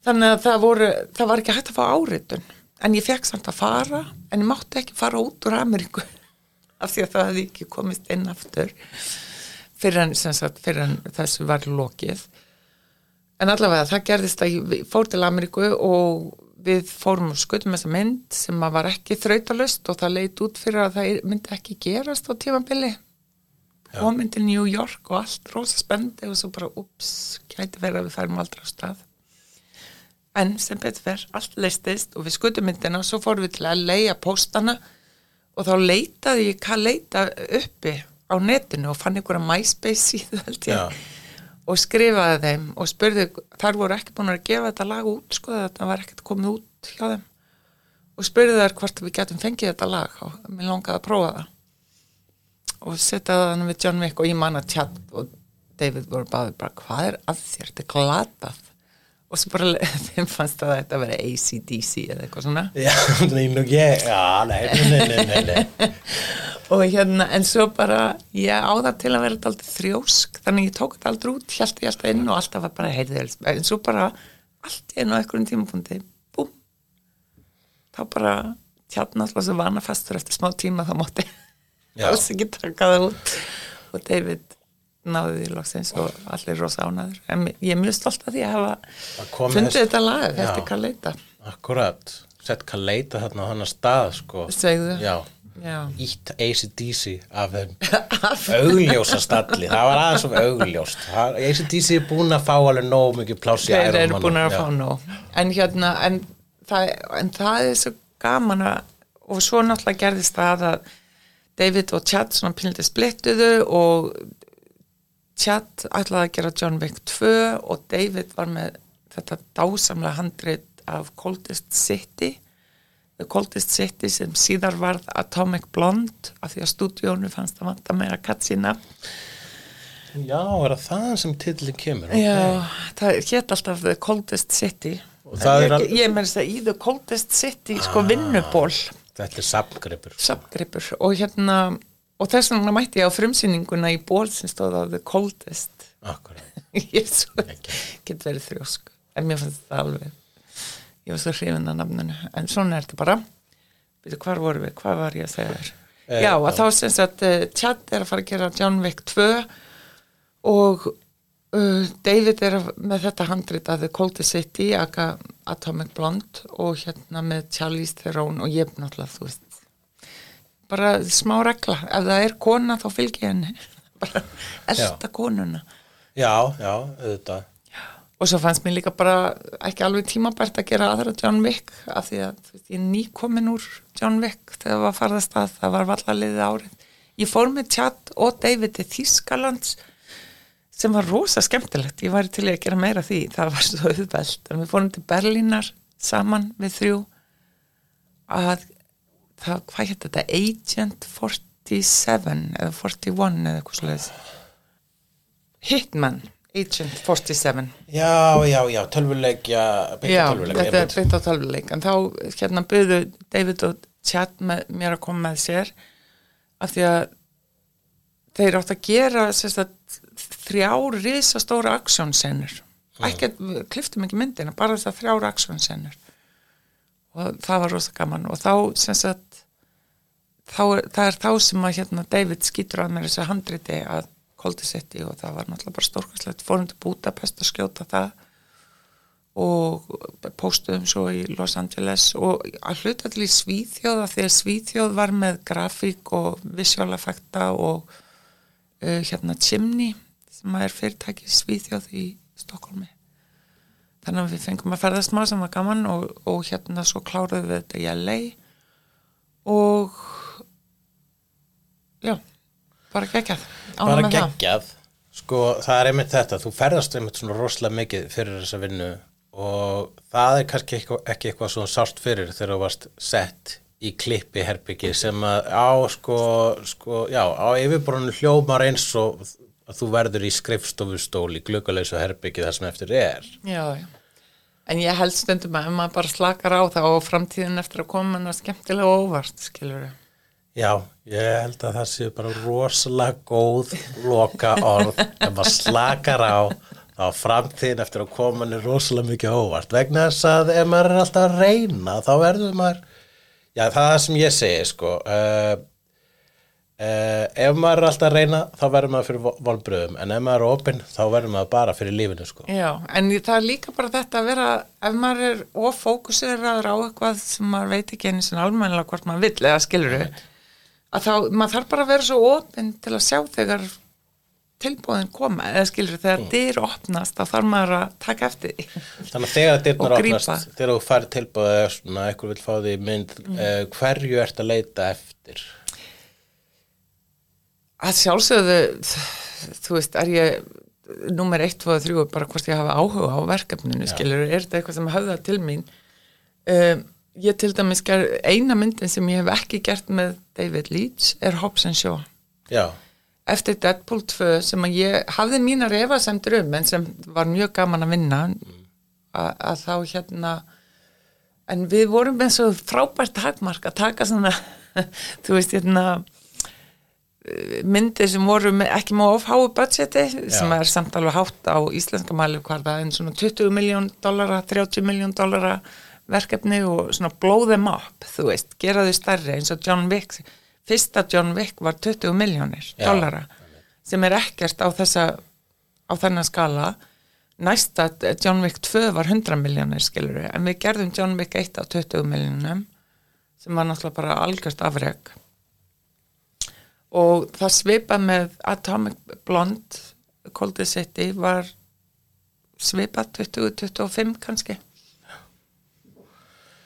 þannig að það, voru, það var ekki hægt að fá áritun. En ég fekk samt að fara en ég mátti ekki fara út úr Ameríku af því að það hefði ekki komist inn aftur fyrir en, sagt, fyrir en þessu var lokið. En allavega það gerðist að ég fór til Ameríku og við fórum og skutum þessa mynd sem var ekki þrautalust og það leit út fyrir að það myndi ekki gerast á tímabili. Komin til New York og allt rosa spendi og svo bara ups, gæti verið að við færum aldrei á stað. En sem betur verð, allt leistist og við skutum myndina og svo fórum við til að leia póstana og þá leitaði ég hvað leita uppi á netinu og fann einhverja MySpace síðu held ég Já. og skrifaði þeim og spurði, þar voru ekki búin að gefa þetta lag út sko, þetta var ekkert komið út hjá þeim. Og spurði þær hvort við getum fengið þetta lag og mér langaði að prófa það. Og setja það við John Wick og ég man að Chad og David voru báði bara hvað er að þér, þetta er glatað og svo bara þeim fannst að þetta veri ACDC eða eitthvað svona. Já, já, nei, nei, nei, nei, og hérna, en svo bara ég á það til að vera aldrei þrjósk þannig ég tók þetta aldrei út, held ég alltaf inn og alltaf var bara heyrðið, en svo bara allt einu á einhverjum tímapunkti búm. Þá bara tjarn alltaf svo vana fastur eftir smá tíma þá mátti Já. alls ekki taka það út. Og David náði því loksins og allir rosa ánaður en ég er mjög stolt af því að Að hafa fundið þetta lag Já. eftir hvað leita akkurat, sett hvað leita þarna á hann stað, sko. Segðu. já, Já. ítt ACDC af þeim augljósa stalli, það var aðeins of augljóst. ACDC er búin að fá alveg nóg mikið pláss í þeir eru búin að Já. fá nóg. En hérna en það, en það er svo gaman að og svo náttúrulega gerðist það að David og Chad svona pínlítið splittuðu og Chad ætlaði að gera John Wick 2 og David var með þetta dásamlega handrit af Coldest City. The Coldest City sem síðar varð Atomic Blonde af því að stúdíónu fannst að vanta meira katsina já, er það það sem tillin kemur? Ok. Já, það hétt alltaf The Coldest City. Og það er ég, ég er með þess að í The Coldest City sko vinnuból, þetta er samgripur sapgripur og hérna og þess vegna mætti ég á frumsýninguna í ból sem stóð á The Coldest. Akkurat, ég svo, get verið þrjósk. En mér fannst þetta alveg ég var svo hrifin að nafninu. En svona er þetta bara. Byrju, hvar voru við, hvað var ég að segja þér Eh, já, að þá sem sagt uh, Chad er að fara að gera John Wick 2 og uh, David er að- með þetta handrit að The Coldest City aka Atomic Blonde og hérna með Charlize Theron og ég náttúrulega þú veist bara smá regla, ef það er kona þá fylgja henni. Bara elda konuna. Já, já, auðvitað. Og svo fannst mér líka bara ekki alveg tímabært að gera aðra John Wick af því að veist, ég er nýkomin úr John Wick þegar það var farðast að það var vallaliðið árið. Ég fór með Chad og David til Þískalands sem var rosa skemmtilegt. Ég væri til í að gera meira því. Það var svo auðveld við fórum til Berlínar saman við þrjú að það, hvað hétt þetta? Agent 47 eða 41 eða eitthvað svoleiðis. Hitman Agent 47 Já, já, já, tölvuleikja beint Já, tölvuleikja, þetta er beint á tölvuleik en þá hérna byggðu David og Chad með, mér að koma með sér af því að þeir átt að gera þrjár risastóra aksjónsenur ekki, kliftum ekki myndina bara þess að þrjár aksjónsenur og það var rosa gaman. Og þá sem sagt þá, það er þá sem að hérna David skýtur að mér þessi handriti að Koldi City og það var náttúrulega bara stórkastlegt fórum til Budapest að skjóta það og póstuðum svo í Los Angeles og að hluta til í Svíþjóða því að Svíþjóð var með grafík og visual effekta og uh, hérna Chimney sem er fyrirtæki í Svíþjóð í Stokkólmi þannig að við fengum að ferðast maður sem var gaman og, og hérna svo kláruðum við þetta í LA og já, bara geggjað bara með það. geggjað sko það er einmitt þetta, þú ferðast einmitt svona rosalega mikið fyrir þessa vinnu og það er kannski eitthvað, ekki eitthvað svona sást fyrir þegar þú varst sett í klippi herbyggi sem að á sko, sko já, á yfirborðinu hljómar eins og að þú verður í skrifstofustól í gluggaleysu herbyggi þar sem eftir er Já, já. En ég held stundum að ef maður bara slakar á það og framtíðin eftir að koma hann að skemmtilega óvart, skilur við. Já, ég held að það sé bara rosalega góð loka orð ef maður slakar á þá framtíðin eftir að koma er rosalega mikið óvart. Vegna þess að ef maður er alltaf að reyna þá verður maður já það er það sem ég segi sko. Uh, uh, ef maður er alltaf að reyna þá verður maður fyrir volbröðum en ef maður er opinn þá verður maður bara fyrir lífinu sko. Já, en það er líka bara þetta að vera, ef maður er ofókuseraður á eitthvað sem maður veit ekki einu sinni almennilega hvort maður vill eða skilur við, að þá, maður þarf bara að vera svo opinn til að sjá þegar tilbúðin koma, eða skilur þegar dyr opnast, þá þarf maður að taka eftir því. Þannig að þegar dyrnar opnast þegar þú fær tilbúið eða svona eitthvað vil fá því mynd mm. hverju ert að leita eftir að sjálfsögðu þú veist, er ég nummer 1, 2 og 3 bara hvort ég hafa áhuga á verkefninu, skilur er þetta eitthvað sem höfða til mín um, ég til dæmis ger, eina myndin sem ég hef ekki gert með David Leitch er Hobbs and Shaw. Já, eftir Deadpool 2 sem að ég hafði mínar efasemdur um en sem var mjög gaman að vinna að, að þá hérna en við vorum með svo frábært takmark að taka svona þú veist hérna eh, myndir sem voru með, ekki með ofháu budgeti sem er samt alveg hátt á íslenska mæli hvarða en svona 20 miljón dollara, 30 miljón dollara verkefni og svona blow them up þú veist, gera þau stærri eins og John Wick. Fyrsta John Wick var 20 miljónir dollara sem er ekkert á þessa á þennan skala. Næsta eh, John Wick 2 var 100 miljónir skilur en við gerðum John Wick 1 á 20 miljónum sem var náttúrulega bara algjörst afreg og það svipað með Atomic Blonde Cold City var svipað 20-25 kannski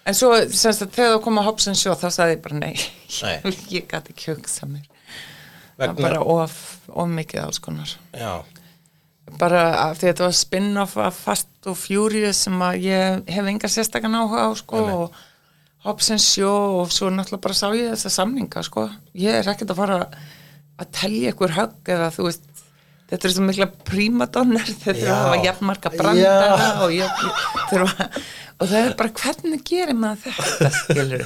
en svo semst að þegar það kom að Hobbs and Shaw þá sagði ég bara nei, Nei. ég gæti ekki hugsa mér. Það vegna, var bara of, of mikið alls konar. Já, bara af því að þetta var spin-off af Fast og Furious sem að ég hef enga sérstakann áhuga á sko og Hobbs and Shaw og svo náttúrulega bara sá ég þessa samninga sko. Ég er ekkert að fara að telja ykkur högg eða þú veist þetta er svo mikla prímadonner þetta er Já. að hafa jafnmarka brandara og, þurfa, og það er bara hvernig gerir maður þetta skilur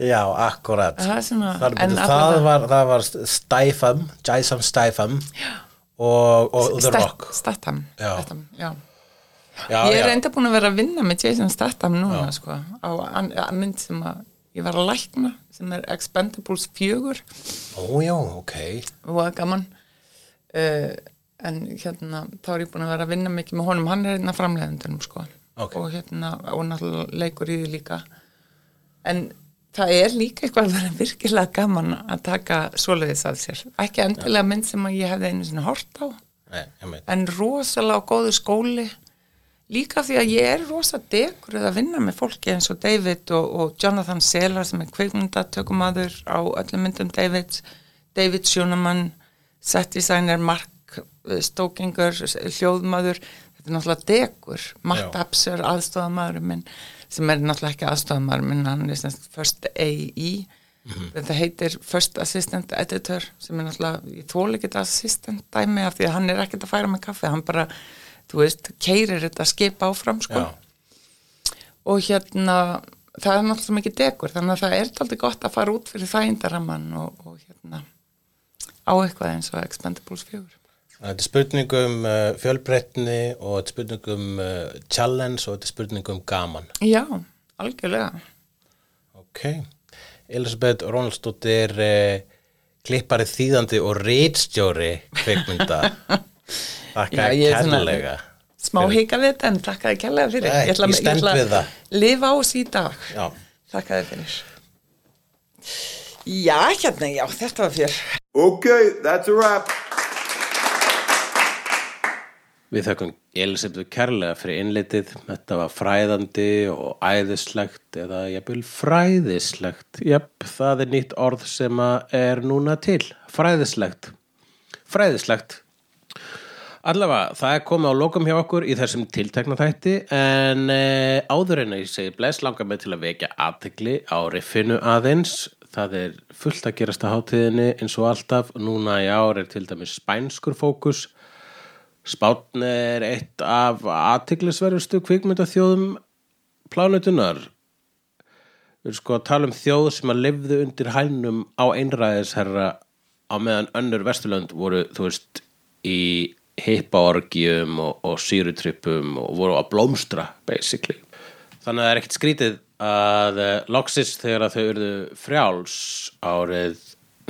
já, akkurat. Það svona- það, en það, var, það var Stæfam Jason Stæfam og, og The Rock. Statham, ég er já. reynda búin að vera að vinna með Jason Statham núna sko, á an- mynd sem að ég var að lækna sem er Expendables 4 ó já, ok. Og það gaman uh, en hérna þá er ég búin að vera að vinna mikið með honum. Hann er hérna framleiðendunum sko. Ok. og hérna og náttúrulega leikur í því líka. En það er líka eitthvað að vera virkilega gaman að taka svoleiðis að sér. Ekki endilega mynd sem að ég hefði einu sinni hort á. Nei, en rosalega góðu skóli. Líka því að ég er rosa degur að vinna með fólki eins og David og, og Jonathan Sela sem er kveikmyndatökumadur á öllum myndum Davids. David Sjónamann set designer Mark eh, hljóðmaður þetta er náttúrulega degur Matt Já. Abser aðstofamaður minn sem er náttúrulega ekki aðstofamaður minn hann er sem sagt first AE þetta heitir First Assistant Editor sem er náttúrulega, ég þóla ekki þetta assistant dæmi af því að hann er ekkert að færa með kaffi. Hann bara, þú veist, keirir þetta skip áfram sko. Já, og hérna það er náttúrulega mikið degur þannig að það er aldrei gott að fara út fyrir þægindaramman og, og hérna á eitthvað eins og Expendables 4 þetta er spurning um uh, fjölbreytni og þetta er spurning um uh, challenge og þetta er spurning um gaman. Já, algjörlega Ok. Elisabeth Ronaldsdóttir uh, klippari þýðandi og reitstjóri kveikmynda. Er svona- kærlega. smá hika við þetta en þakka þið kærlega fyrir ætla, ég við það. lifa á dag Já. þakka þið fyrir Já, hérna, já, þetta var fyrir Okay, that's a wrap. Við þakkum Elisabeth kærlega fyrir innlitið. Þetta var fræðandi og æðislegt eða jafnvel fræðislegt. Jafn, það er nýtt orð sem að er núna til. Fræðislegt. Fræðislegt. Allavega, það er komið á lokum hjá okkur í þessum tiltekna þætti en e, áður en að ég segi bless langar mig til að vekja aðtegli á riffinu aðeins. Það er fullt að gerast á hátíðinni eins og alltaf. Núna í ár er til dæmis spænskur fókus. Spátn er eitt af aðteglisverðustu kvikmyndaþjóðum plánutunar. Við erum sko að tala um þjóð sem að lifðu undir hælnum á einræðisherra á meðan önnur vesturlönd voru, þú veist, í hippaorgjum og, og sírutrippum og voru að blómstra, basically. Þannig að það er ekkert skrítið að uh, loksis þegar að þau urðu frjáls árið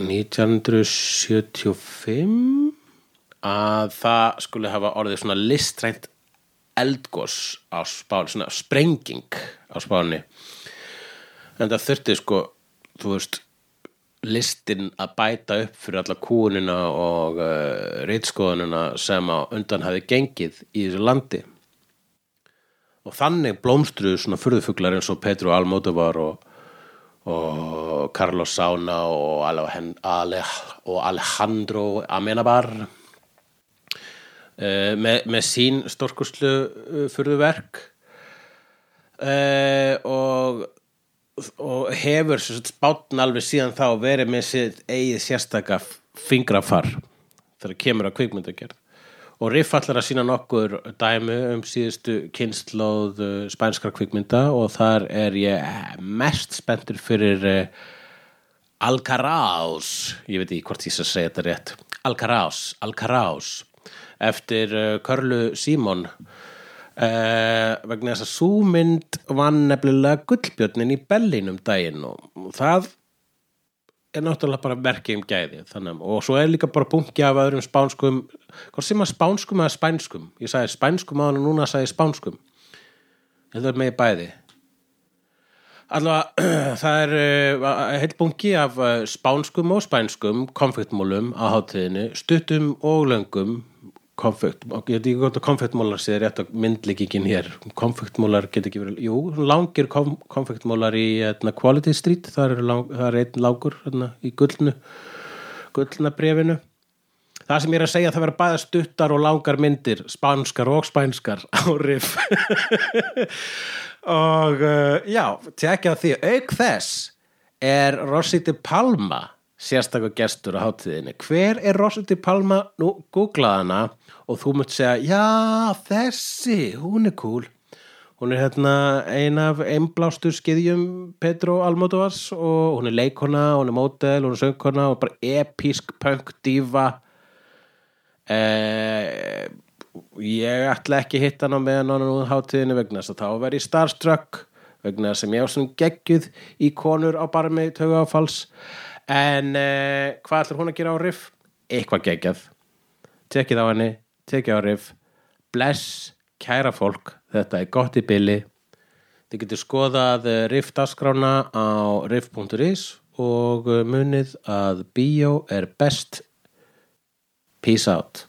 1975 að það skulle hafa orðið svona listrænt eldgós á spáni, svona sprenging á spáni. En það þurfti sko þú veist listin að bæta upp fyrir alla kúnina og uh, reitskoðunina sem á undan hafi gengið í þessu landi og þannig blómstruðu svona furðufuglar eins og Pedro Almodovar og, og Carlos Sauna og, Ale, og Alejandro Amenabar uh, með, með sín stórkuslu uh, furðuverk. Uh, og og hefur spátn alveg síðan þá verið með sitt eigið sérstaka fingrafar þegar kemur að kvikmyndagerð og Riff allar að sína nokkur dæmi um síðustu kynnslóð uh, spænskra kvikmynda og þar er ég mest spenntur fyrir uh, Alcaraz. Ég veit ekki hvort ég skal segja þetta rétt. Alcaraz, Alcaraz. Eftir uh, Körlu Símon uh, vegna þess að súmynd vann nefnilega gullbjörnin í Berlín um daginn og það er náttúrulega bara merki um gæði þannig, og svo er líka bara bunki af öðrum spánskum hvort sem að spánskum eða spænskum. Ég sagði spænskum á hann og núna sagði ég spánskum. Það er með bæði. Allavega það er uh, heill bunki af uh, spánskum og spænskum konfektmólum á hátíðinni stuttum og löngum konfekt, ég veit ekki hvort að konfektmólar sé rétt að myndlíkingin hér. Konfektmólar get ekki verið, jú, langir konfektmólar í etna, Quality Street. Það er, lang, það er einn langur etna, í gullnu gullna brefinu það sem ég er að segja það verða bæða stuttar og langar myndir spánskar og spænskar á riff. Og uh, já, tekja því. Auk þess er Rossi de Palma sérstakur gestur á hátíðinni. Hver er de Palma? Nú googlaði hana og þú munt segja já þessi, hún er cool. Hún er hérna ein af einblástur skiðjum Pedro Almodóvars og hún er leikona, hún er mótel hún er söngkona og bara episk punk diva eh, ég ætla ekki hitta hana með hann á hátíðinni vegna þess að þá verði starstruck vegna þess að ég á svona geggjuð í konur á barmi tögu áfalls en eh, hvað ætlar hún að gera á riff? eitthvað geggjað tekið á henni, tekið á riff bless, kæra fólk þetta er gott í billi þið getur skoðað eh, riff dagskrána á riff.is og eh, munið að bíó er best peace out.